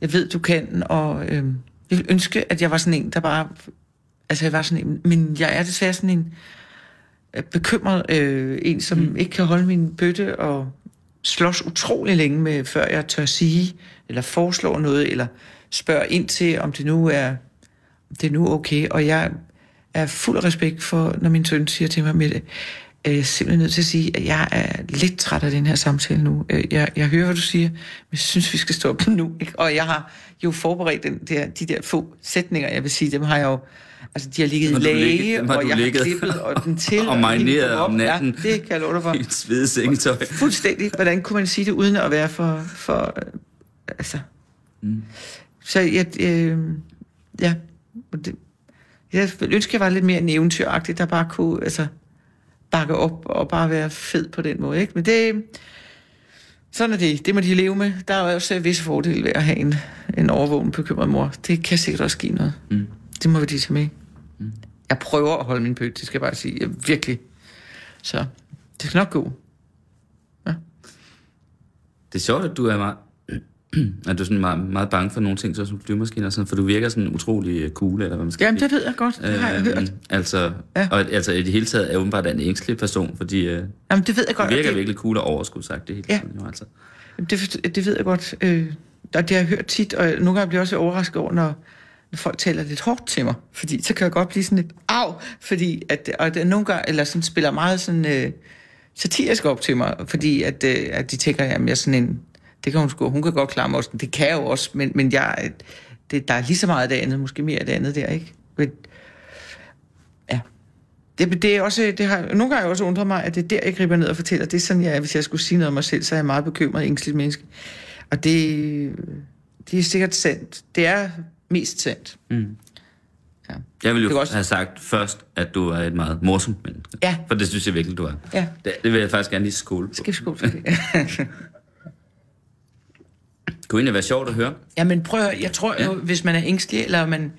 jeg ved, du kan, og øh, jeg vil ønske, at jeg var sådan en, der bare... Altså, jeg var sådan en, men jeg er desværre sådan en bekymret øh, en, som mm. ikke kan holde min bøtte og slås utrolig længe med, før jeg tør sige, eller foreslå noget, eller spørge ind til, om det nu er, om det er nu okay. Og jeg er fuld af respekt for, når min søn siger til mig med det. Jeg er simpelthen nødt til at sige, at jeg er lidt træt af den her samtale nu. Øh, Jeg, jeg hører, hvad du siger, men jeg synes, vi skal stoppe nu. Ikke? Og jeg har jo forberedt den der, de der få sætninger, jeg vil sige, dem har jeg jo... Altså, de har ligget i læge, ligget- og jeg ligget har klippet og den til. og marineret om natten. Ja, det kan jeg love dig for. I et svede sengetøj. Fuldstændig. Hvordan kunne man sige det, uden at være for... for øh, altså... Mm. Så jeg... Øh, ja. Det, jeg ville ønske, jeg var lidt mere en eventyragtig, der bare kunne altså, bakke op og bare være fed på den måde. Ikke? Men det... Sådan er det. Det må de leve med. Der er jo også visse fordele ved at have en, en overvågen bekymret mor. Det kan sikkert også give noget. Mm. Det må vi de tage med. Mm. Jeg prøver at holde min pøt, det skal jeg bare sige. Jeg, virkelig. Så det skal nok gå. Det er sjovt, at du er meget, at du er sådan meget, meget bange for nogle ting, så som flyvemaskiner sådan, for du virker sådan utrolig øh, cool, eller hvad man skal Jamen, det ved jeg godt. Det har jeg hørt. Øhm, Altså, Ja. ja. og altså i det hele taget er åbenbart en ængstelig person, fordi øh, Jamen, det ved jeg du godt. virker og det, virkelig cool og overskud sagt det hele Ja. tiden. Jo, altså. det, forst- det ved jeg godt. Øh, og det har jeg hørt tit, og nogle gange bliver jeg også overrasket over, når, når folk taler lidt hårdt til mig. Fordi så kan jeg godt blive sådan lidt, af, fordi at, og det, nogle gange, eller sådan spiller meget sådan øh, satirisk op til mig, fordi at, øh, at de tænker, at jeg er sådan en, det kan hun sgu, hun kan godt klare mig også, det kan jeg jo også, men, men jeg, øh, det, der er lige så meget af det andet, måske mere af det andet der, ikke? Men, ja. Det, det er også, det har, nogle gange har jeg også undret mig, at det er der, jeg griber ned og fortæller. Det er sådan, jeg hvis jeg skulle sige noget om mig selv, så er jeg meget bekymret ængstelig menneske. Og det, øh, det er sikkert sandt. Det er mest sandt. Mm. Ja. Jeg ville jo også- have sagt først, at du er et meget morsomt menneske. Ja. For det synes jeg virkelig, du er. Ja. Det, det vil jeg faktisk gerne lige skåle på. Skal vi skåle for det? Kunne egentlig være sjovt at høre. Ja, men prøv at, jeg tror jo, Ja. hvis man er ængstelig, eller man,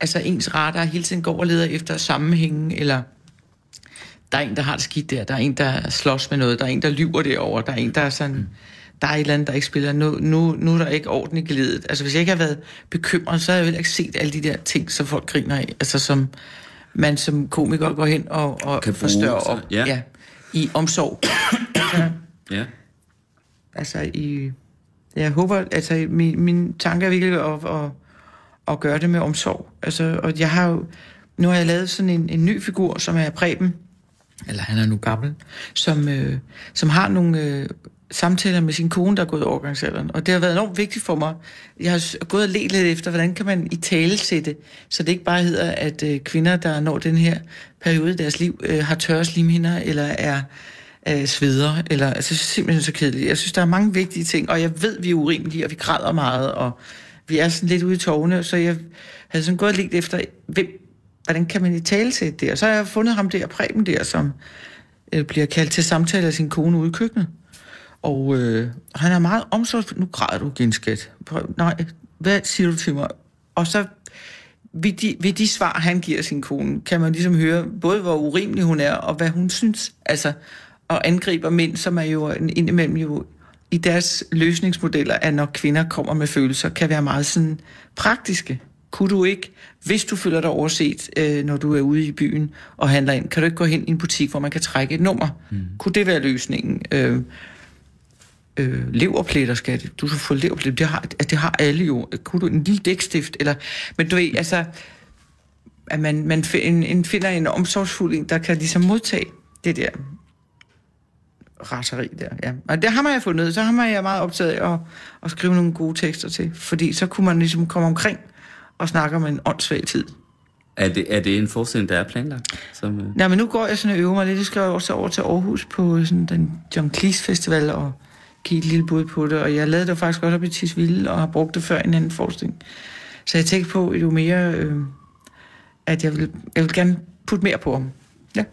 altså ens radar hele tiden går og leder efter sammenhængen, eller der er en, der har det skidt der, der er en, der slås med noget, der er en, der lyver derover, der er en, der er sådan, mm. Der er et eller andet, der ikke spiller, nu, nu, nu er der ikke orden i glædet. Altså hvis jeg ikke har været bekymret, så har jeg jo ikke set alle de der ting, som folk griner af, altså som man som komiker går hen og, og Kan til- op ja. ja, i omsorg. altså, Ja. altså i, jeg håber, altså min, min tanke er virkelig at, at, at gøre det med omsorg. Altså, og jeg har jo, nu har jeg lavet sådan en, en ny figur, som er Preben, eller han er nu gammel, som, øh, som har nogle øh, samtaler med sin kone, der er gået i overgangsalderen. Og det har været enormt vigtigt for mig. Jeg har gået og let lidt efter, hvordan kan man i tale sætte, så det ikke bare hedder, at øh, kvinder, der når den her periode i deres liv, øh, har tørre slimhinder, eller er øh, sveder, eller altså, det er simpelthen så kedeligt. Jeg synes, der er mange vigtige ting, og jeg ved, vi er urimelige, og vi græder meget, og vi er sådan lidt ude i tårne, så jeg havde sådan gået lidt efter, hvem, hvordan kan man i tale sætte det? Og så har jeg fundet ham der, Preben der, som øh, bliver kaldt til samtale af sin kone ude i køkkenet. Og øh, han er meget omsorgsfuld. Nu græder du igen, skat. Nej, hvad siger du til mig? Og så ved de, ved de svar, han giver sin kone, kan man ligesom høre både, hvor urimelig hun er, og hvad hun synes. Altså, og angriber mænd, som er jo indimellem jo i deres løsningsmodeller, at når kvinder kommer med følelser, kan være meget sådan praktiske. Kunne du ikke, hvis du føler dig overset, øh, når du er ude i byen og handler ind, kan du ikke gå hen i en butik, hvor man kan trække et nummer? Mm. Kunne det være løsningen? Øh, øh, leverpletter, skal det. Du skal få leverpletter. Det har, altså, det har alle jo. Kunne du en lille dækstift? Eller, men du ved, altså, at man, man fi- en, en finder en omsorgsfuld en, der kan ligesom modtage det der raseri der. Ja. Og det har man jeg fundet. Så har man jeg meget optaget af at, at skrive nogle gode tekster til. Fordi så kunne man ligesom komme omkring og snakke om en åndssvag tid. Er det, er det en forestilling, der er planlagt? Som, øh, Nej, men nu går jeg sådan og øver mig lidt. Jeg skal også over til Aarhus på sådan den John Cleese Festival og give et lille bud på det. Og jeg lavede det faktisk også op i Tisvilde og har brugt det før i en anden forestilling. Så jeg tænkte på, jo mere, øh, at jeg vil, jeg vil gerne putte mere på ham. Ja.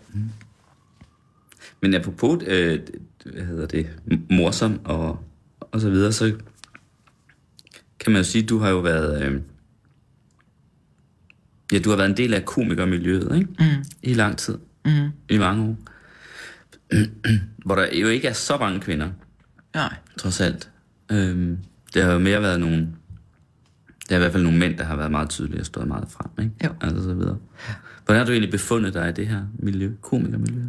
Men apropos, øh, hvad hedder det, morsom og, og så videre, så kan man jo sige, at du har jo været, øh, ja, du har været en del af komikermiljøet, ikke? Mm. I lang tid. Mm. I mange år. Hvor der jo ikke er så mange kvinder, Nej. trods alt. Øhm, det har jo mere været nogle, det er i hvert fald nogle mænd, der har været meget tydelige og stået meget frem, ikke? Jo. Altså så videre. Hvordan har du egentlig befundet dig i det her miljø, komikermiljø?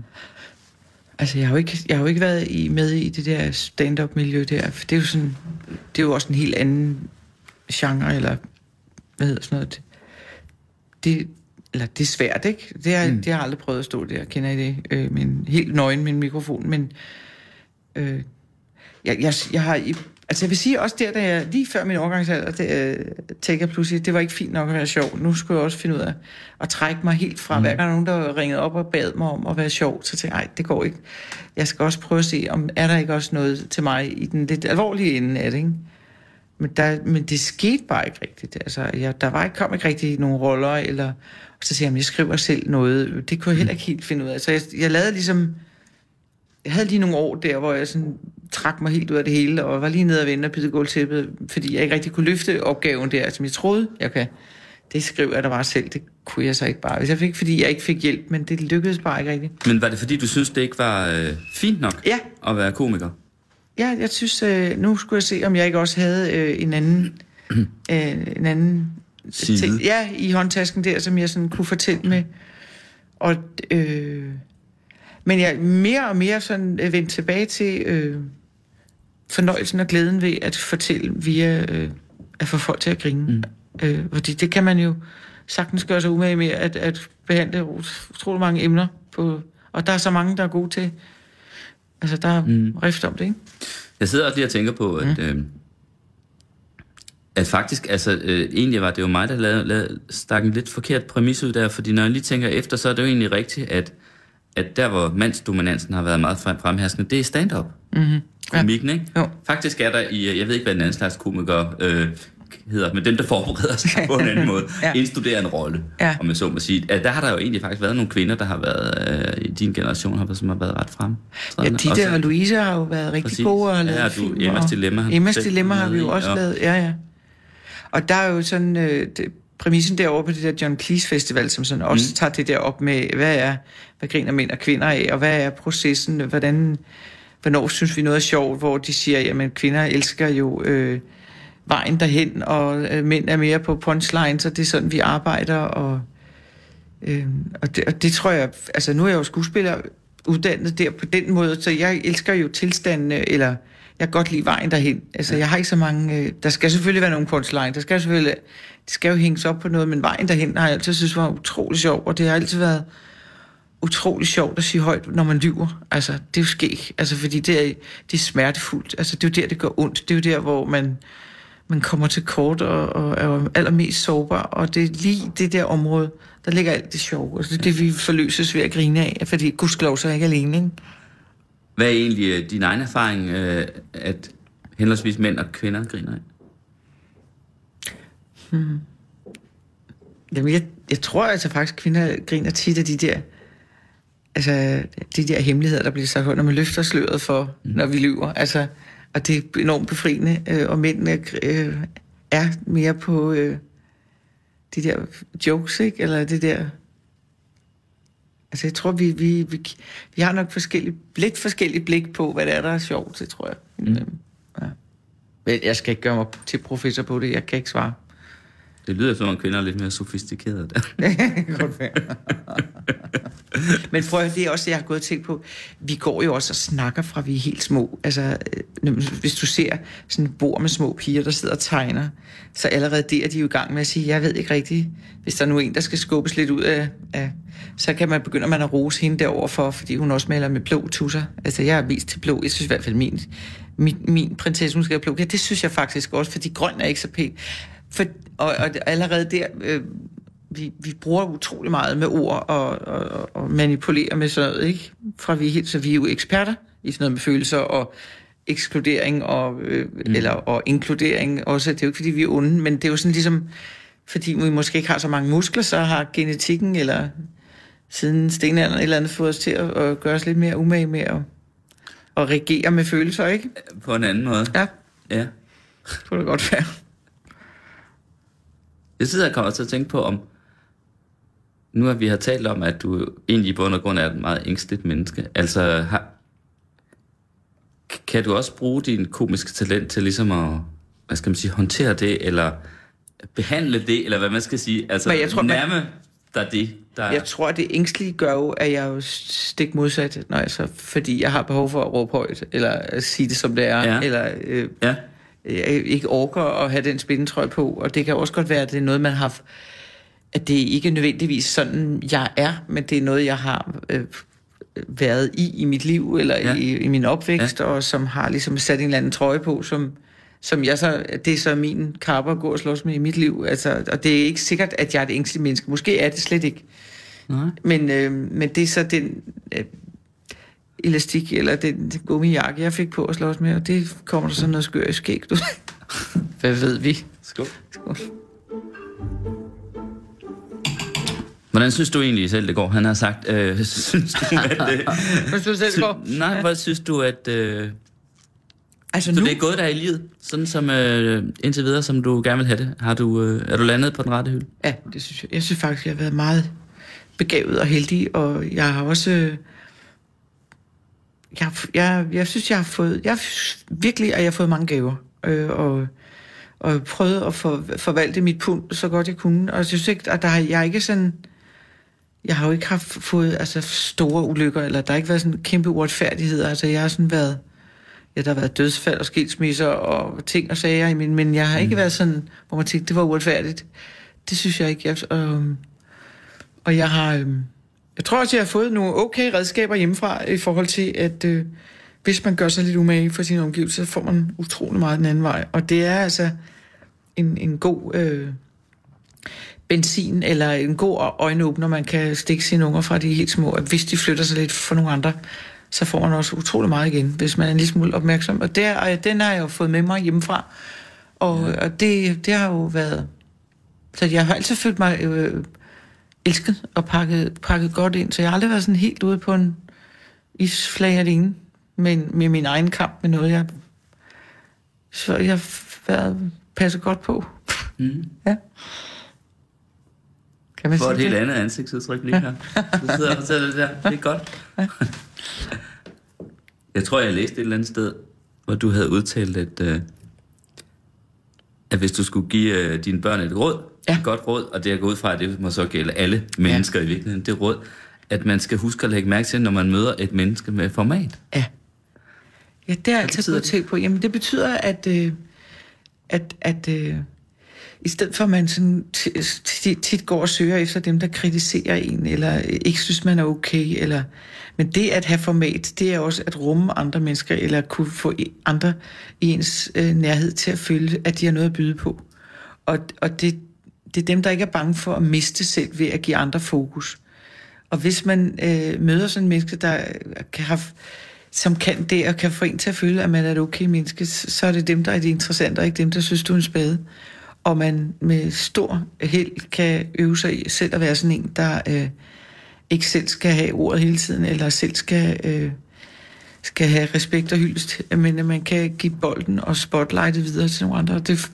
Altså, jeg har jo ikke, jeg har jo ikke været i, med i det der stand-up-miljø der, for det er jo sådan, det er jo også en helt anden genre, eller hvad hedder sådan noget. Det, eller det er svært, ikke? Det har, mm. det har jeg aldrig prøvet at stå der, kender I det? Øh, men helt nøgen med en mikrofon, men øh, jeg, jeg, jeg har... Altså jeg vil sige også der, da jeg lige før min overgangsalder, det, øh, tænkte jeg pludselig, det var ikke fint nok at være sjov. Nu skulle jeg også finde ud af at trække mig helt fra, mm. hver gang nogen, der ringede op og bad mig om at være sjov, så tænkte jeg, nej, det går ikke. Jeg skal også prøve at se, om er der ikke også noget til mig i den lidt alvorlige ende af det, ikke? Men, der, men det skete bare ikke rigtigt. Altså, jeg, der var ikke, kom ikke rigtig nogen roller, eller og så siger jeg, jeg skriver selv noget. Det kunne jeg heller ikke helt finde ud af. Så jeg, jeg lavede ligesom... Jeg havde lige nogle år der, hvor jeg sådan trak mig helt ud af det hele, og var lige nede og vende og bytte gulvtæppet, fordi jeg ikke rigtig kunne løfte opgaven der, som jeg troede, jeg kan. Det skriver jeg da bare selv, det kunne jeg så ikke bare. Hvis jeg fik, fordi jeg ikke fik hjælp, men det lykkedes bare ikke rigtigt. Men var det fordi, du synes, det ikke var øh, fint nok Ja. at være komiker? Ja, jeg synes, øh, nu skulle jeg se, om jeg ikke også havde øh, en anden, øh, en anden Side. ting, ja, i håndtasken der, som jeg sådan kunne fortælle med. Og, øh, men jeg er mere og mere sådan øh, vendt tilbage til øh, fornøjelsen og glæden ved at fortælle via øh, at få folk til at grine. Mm. Øh, fordi det kan man jo sagtens gøre sig umage med at, at behandle utrolig mange emner. På, og der er så mange, der er gode til. Altså, der er mm. rift om det, ikke? Jeg sidder også lige og tænker på, at, mm. øh, at faktisk, altså øh, egentlig var det jo mig, der lavede, lavede, stak en lidt forkert præmis ud der, fordi når jeg lige tænker efter, så er det jo egentlig rigtigt, at, at der, hvor mandsdominansen har været meget frem, fremherskende, det er stand-up. Mm-hmm. Komikken, ikke? Jo. Faktisk er der i, jeg ved ikke, hvad den anden slags komiker øh, hedder, men dem, der forbereder sig på en anden måde, Ja. ja. indstuderer en rolle, Ja. om jeg så må sige. At der har der jo egentlig faktisk været nogle kvinder, der har været, øh, i din generation, har, som har været ret frem. Ja, Ditte og Louise har jo været rigtig Præcis. gode og lavet Ja, du, film. Emmas og- Dilemma Emmas Dilemma har vi jo også ja. lavet, ja, ja. Og der er jo sådan, øh, det, præmissen derovre på det der John Cleese Festival, som sådan også Mm. tager det der op med, hvad er, hvad griner mænd og kvinder af, og hvad er processen, hvordan, hvornår synes vi noget er sjovt, hvor de siger, jamen kvinder elsker jo øh, vejen derhen, og øh, mænd er mere på punchlines, og det er sådan, vi arbejder, og, øh, og, det, og det tror jeg, altså nu er jeg jo skuespiller uddannet der på den måde, så jeg elsker jo tilstandene, eller jeg kan godt lide vejen derhen. Altså, jeg har ikke så mange... Øh, der skal selvfølgelig være nogle punchlines, der skal selvfølgelig... Det skal jo hænges op på noget, men vejen derhen har jeg altid synes var utrolig sjov, og det har altid været utrolig sjovt at sige højt, når man lyver. Altså, det er jo skæg. Altså, fordi det er, det er smertefuldt. Altså, det er jo der, det gør ondt. Det er jo der, hvor man, man kommer til kort og, og er allermest sårbar. Og det er lige det der område, der ligger alt det sjove. Altså, det er det, vi forløses ved at grine af, fordi gudskelov så er jeg ikke alene, ikke? Hvad er egentlig øh, din egen erfaring, øh, at henholdsvis mænd og kvinder griner af? Jamen, jeg, jeg tror altså faktisk, kvinder griner tit af de der, altså, de der hemmeligheder, der bliver sagt, når man løfter sløret for, mm. når vi lyver. Altså, og det er enormt befriende, øh, og mændene øh, er mere på øh, de der jokes, ikke? Eller det der... Altså, jeg tror, vi, vi, vi, vi har nok forskellige, lidt forskellige blik på, hvad det er, der er sjovt, det tror jeg. Mm. Ja. Men jeg skal ikke gøre mig til professor på det, jeg kan ikke svare. Det lyder som om kvinder er lidt mere sofistikerede der. Godt være. Men prøv at høre, det er også det, jeg har gået og tænkt på. Vi går jo også og snakker fra vi er helt små. Altså, øh, hvis du ser sådan et bord med små piger, der sidder og tegner, så allerede der er de jo i gang med at sige, jeg ved ikke rigtigt, hvis der er nu en, der skal skubbes lidt ud af, af så kan man begynde man at rose hende derover for, fordi hun også maler med blå tusser. Altså, jeg er vist til blå. Jeg synes i hvert fald, min, min, min prinsesse, hun skal have blå. Ja, det synes jeg faktisk også, fordi grøn er ikke så pænt. For, og, og allerede der, øh, vi, vi bruger utrolig meget med ord og, og, og manipulerer med sådan noget, ikke? Fra vi helt, så vi er jo eksperter i sådan noget med følelser og ekskludering og, øh, mm. eller, og inkludering også. Det er jo ikke, fordi vi er onde, men det er jo sådan ligesom, fordi vi måske ikke har så mange muskler, så har genetikken eller siden stenalderen eller andet fået os til at, at gøre os lidt mere umage med at, at regere med følelser, ikke? På en anden måde. Ja, Ja. det kunne det godt være. Jeg sidder og kommer til at tænke på, om nu at vi har talt om, at du egentlig i bund og grund er et meget ængstligt menneske. Altså, har, kan du også bruge din komiske talent til ligesom at, hvad skal man sige, håndtere det, eller behandle det, eller hvad man skal sige? Altså, Men jeg tror, man- nærme dig det, der Jeg tror, det ængstlige gør jo, at jeg er jo stik modsat, når jeg så, fordi jeg har behov for at råbe højt, eller sige det som det er, Ja. eller øh, Ja, ikke orker at have den spændetrøje på, og det kan også godt være, at det er noget, man har at det ikke er nødvendigvis sådan, jeg er, men det er noget, jeg har øh, været i i mit liv, eller Ja. i, i min opvækst, ja. og som har ligesom sat en eller anden trøje på, som, som jeg så, det er så min karper at gå og slås med i mit liv. Altså, og det er ikke sikkert, at jeg er et ængstligt menneske. Måske er det slet ikke. Nej. Men, øh, men det er så den øh, elastik, eller den, gummijakke, jeg fik på at slås med, og det kommer der sådan noget skør i skæg. Du. Hvad ved vi? Skål. Skål. Hvordan synes du egentlig selv, det går? Han har sagt, øh, synes du, at... Øh, Hvad synes du selv går? sy- nej, hvad synes du, at... Øh, Altså så nu, det er gået der i livet, sådan som øh, indtil videre, som du gerne vil have det. Har du, øh, er du landet på den rette hylde? Ja, det synes jeg. Jeg synes faktisk, jeg har været meget begavet og heldig, og jeg har også... øh, Jeg, jeg, jeg synes, jeg har fået... Jeg virkelig, at jeg har fået mange gaver. Øh, og, og prøvet at for, forvalte mit pund så godt jeg kunne. Og jeg synes ikke, at der jeg er ikke sådan... Jeg har jo ikke haft fået altså, store ulykker, eller der har ikke været sådan kæmpe uretfærdigheder. Altså, jeg har sådan været... Ja, der har været dødsfald og skilsmisser og ting og sager, men, men jeg har ikke været sådan, hvor man tænkte, det var uretfærdigt. Det synes jeg ikke. Jeg, og, og jeg har... øhm, Jeg tror også, jeg har fået nogle okay redskaber hjemmefra i forhold til, at øh, hvis man gør sig lidt umage for sine omgivelser, så får man utrolig meget den anden vej. Og det er altså en, en god øh, benzin, eller en god øjenåbner, man kan stikke sine unger fra de helt små. At hvis de flytter sig lidt for nogle andre, så får man også utrolig meget igen, hvis man er en lille smule opmærksom. Og der, og den har jeg jo fået med mig hjemmefra. Og, ja. og det, det har jo været... Så jeg har altid følt mig øh, elsket og pakket, pakket godt ind, så jeg har aldrig været sådan helt ude på en isflag alene, men med min egen kamp med noget, jeg... Så jeg har været passet godt på. Mm. Ja. Kan man For et sige helt det? andet ansigtsudtryk lige her. Du sidder og fortæller det der. Det er godt. Jeg tror, jeg læste et eller andet sted, hvor du havde udtalt, at, øh, at hvis du skulle give øh, dine børn et råd, Ja. et godt råd, og det er gået ud fra, at det må så gælde alle mennesker ja. i virkeligheden, det råd, at man skal huske at lægge mærke til, når man møder et menneske med format. Ja. Ja, det har jeg altid gået på. Jamen, det betyder, at, øh, at, at øh, i stedet for, at man sådan tit, tit, går og søger efter dem, der kritiserer en, eller ikke synes, man er okay, eller... Men det at have format, det er også at rumme andre mennesker, eller kunne få andre i ens øh, nærhed til at føle, at de har noget at byde på. Og, og det, det er dem, der ikke er bange for at miste selv ved at give andre fokus. Og hvis man øh, møder sådan en menneske, der øh, kan have, som kan det, og kan få en til at føle, at man er et okay menneske, så er det dem, der er det interessante, og ikke dem, der synes, du er en spade. Og man med stor held kan øve sig i selv at være sådan en, der øh, ikke selv skal have ordet hele tiden, eller selv skal, øh, skal have respekt og hyldest, men at man kan give bolden og spotlightet videre til nogle andre. Det,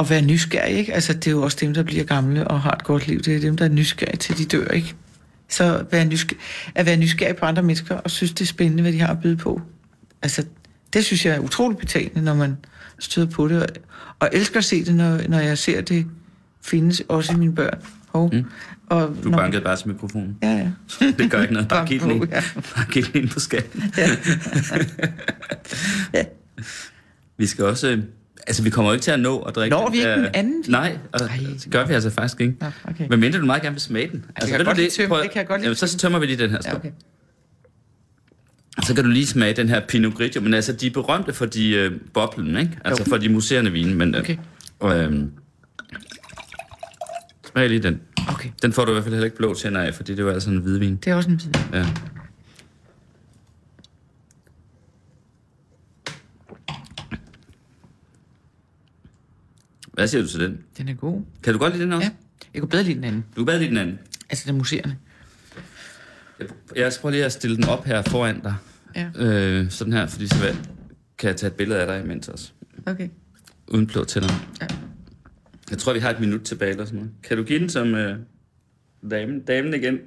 og være nysgerrig, ikke? Altså, det er jo også dem, der bliver gamle og har et godt liv. Det er dem, der er nysgerrige til de dør, ikke? Så være nysgerrig, at være nysgerrig på andre mennesker og synes, det er spændende, hvad de har at byde på. Altså, det synes jeg er utroligt betalende, når man støder på det. Og, og elsker at se det, når, når jeg ser det findes også i mine børn. Hov. Mm. Og Du når- bankede bare til mikrofonen. Ja, ja. Det gør ikke noget. Bare Bank giv den ind. ja. Bare giv den ind på skatten. Ja. ja. Vi skal også... Altså, vi kommer jo ikke til at nå at drikke... Når vi ikke den anden? Nej, og Ej. det gør vi altså faktisk ikke. Nå, okay. Men mindre du meget gerne vil smage den. Altså, kan godt du lide tømme. Det kan jeg godt lide Jamen, så tømme. tømmer vi lige den her. ja, Stop. okay. Så kan du lige smage den her Pinot Grigio. Men altså, de er berømte for de øh, boblen, ikke? Altså Jo. for de museerne vine. Men, øh, Okay. øh, smag lige den. Okay. Den får du i hvert fald heller ikke blå tænder af, fordi det var altså en hvidvin. Det er også en bid. Ja. Hvad siger du til den? Den er god. Kan du godt lide den også? Ja. Jeg kunne bedre lide den anden. Du kan bedre lide den anden. Altså, den museerne. Jeg, jeg prøver lige at stille den op her foran dig. Ja. Øh, sådan her, fordi så kan jeg tage et billede af dig imens også. Okay. Uden blå tænder. Ja. Jeg tror, vi har et minut tilbage eller sådan noget. Kan du give den som øh, damen, damen igen?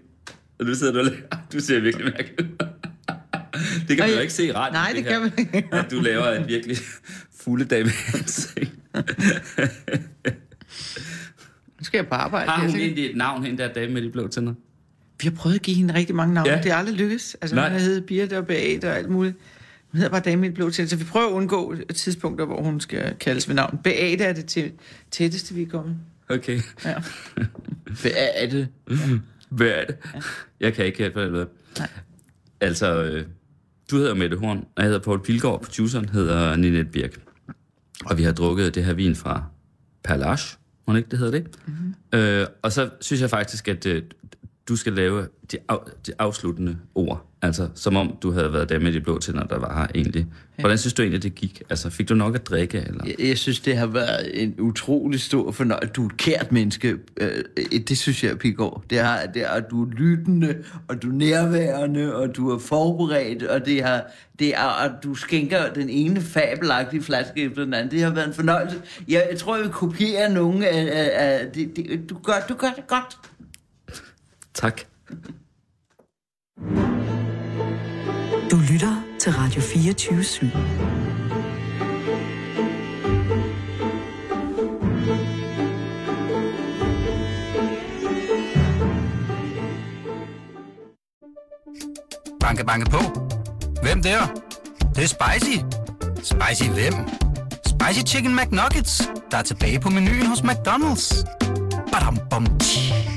Og du sidder du, du ser virkelig mærkeligt. det kan man jo ikke se i radioen. nej, det her, kan man ikke. At du laver et virkelig fulde dame Nu skal jeg på arbejde. Har Jeg hun tænker- egentlig et navn, hende der dame med de blå tænder? Vi har prøvet at give hende rigtig mange navne. Ja. Ja. Det er aldrig lykkes. Altså, Nej. hun hedder Birte og Beate og alt muligt. Hun hedder bare Dame i det blå til. Så vi prøver at undgå tidspunkter, hvor hun skal kaldes ved navn. Beate er det til, tætteste, vi er kommet. Okay. Ja. Hvad er det? Hvad er det? Jeg kan ikke dig med. Altså, øh, du hedder Mette Horn, og jeg hedder Paul Pilgaard, produceren hedder Ninette Birk. Og vi har drukket det her vin fra Perlage, må ikke det hedder det? Mm-hmm. Øh, og så synes jeg faktisk, at øh, du skal lave de, af, de afsluttende ord. Altså, som om du havde været der med de blå tænder, der var her egentlig. Hvordan synes du egentlig, det gik? Altså, fik du nok at drikke? Eller? Jeg, jeg synes, det har været en utrolig stor fornøjelse. Du er et kært menneske. Øh, det synes jeg, Pigård. Det har, det er, du er lyttende, og du er nærværende, og du er forberedt, og det har, det er, og du skænker den ene fabelagtige flaske efter den anden. Det har været en fornøjelse. Jeg, jeg tror, jeg vil kopiere nogle af... af, af det, det, du, gør, du gør det godt. Tak. Du lytter til Radio 24 /7. Banke, banke på. Hvem der? Det, det er spicy. Spicy hvem? Spicy Chicken McNuggets, der er tilbage på menuen hos McDonald's. Badum, bom, tji.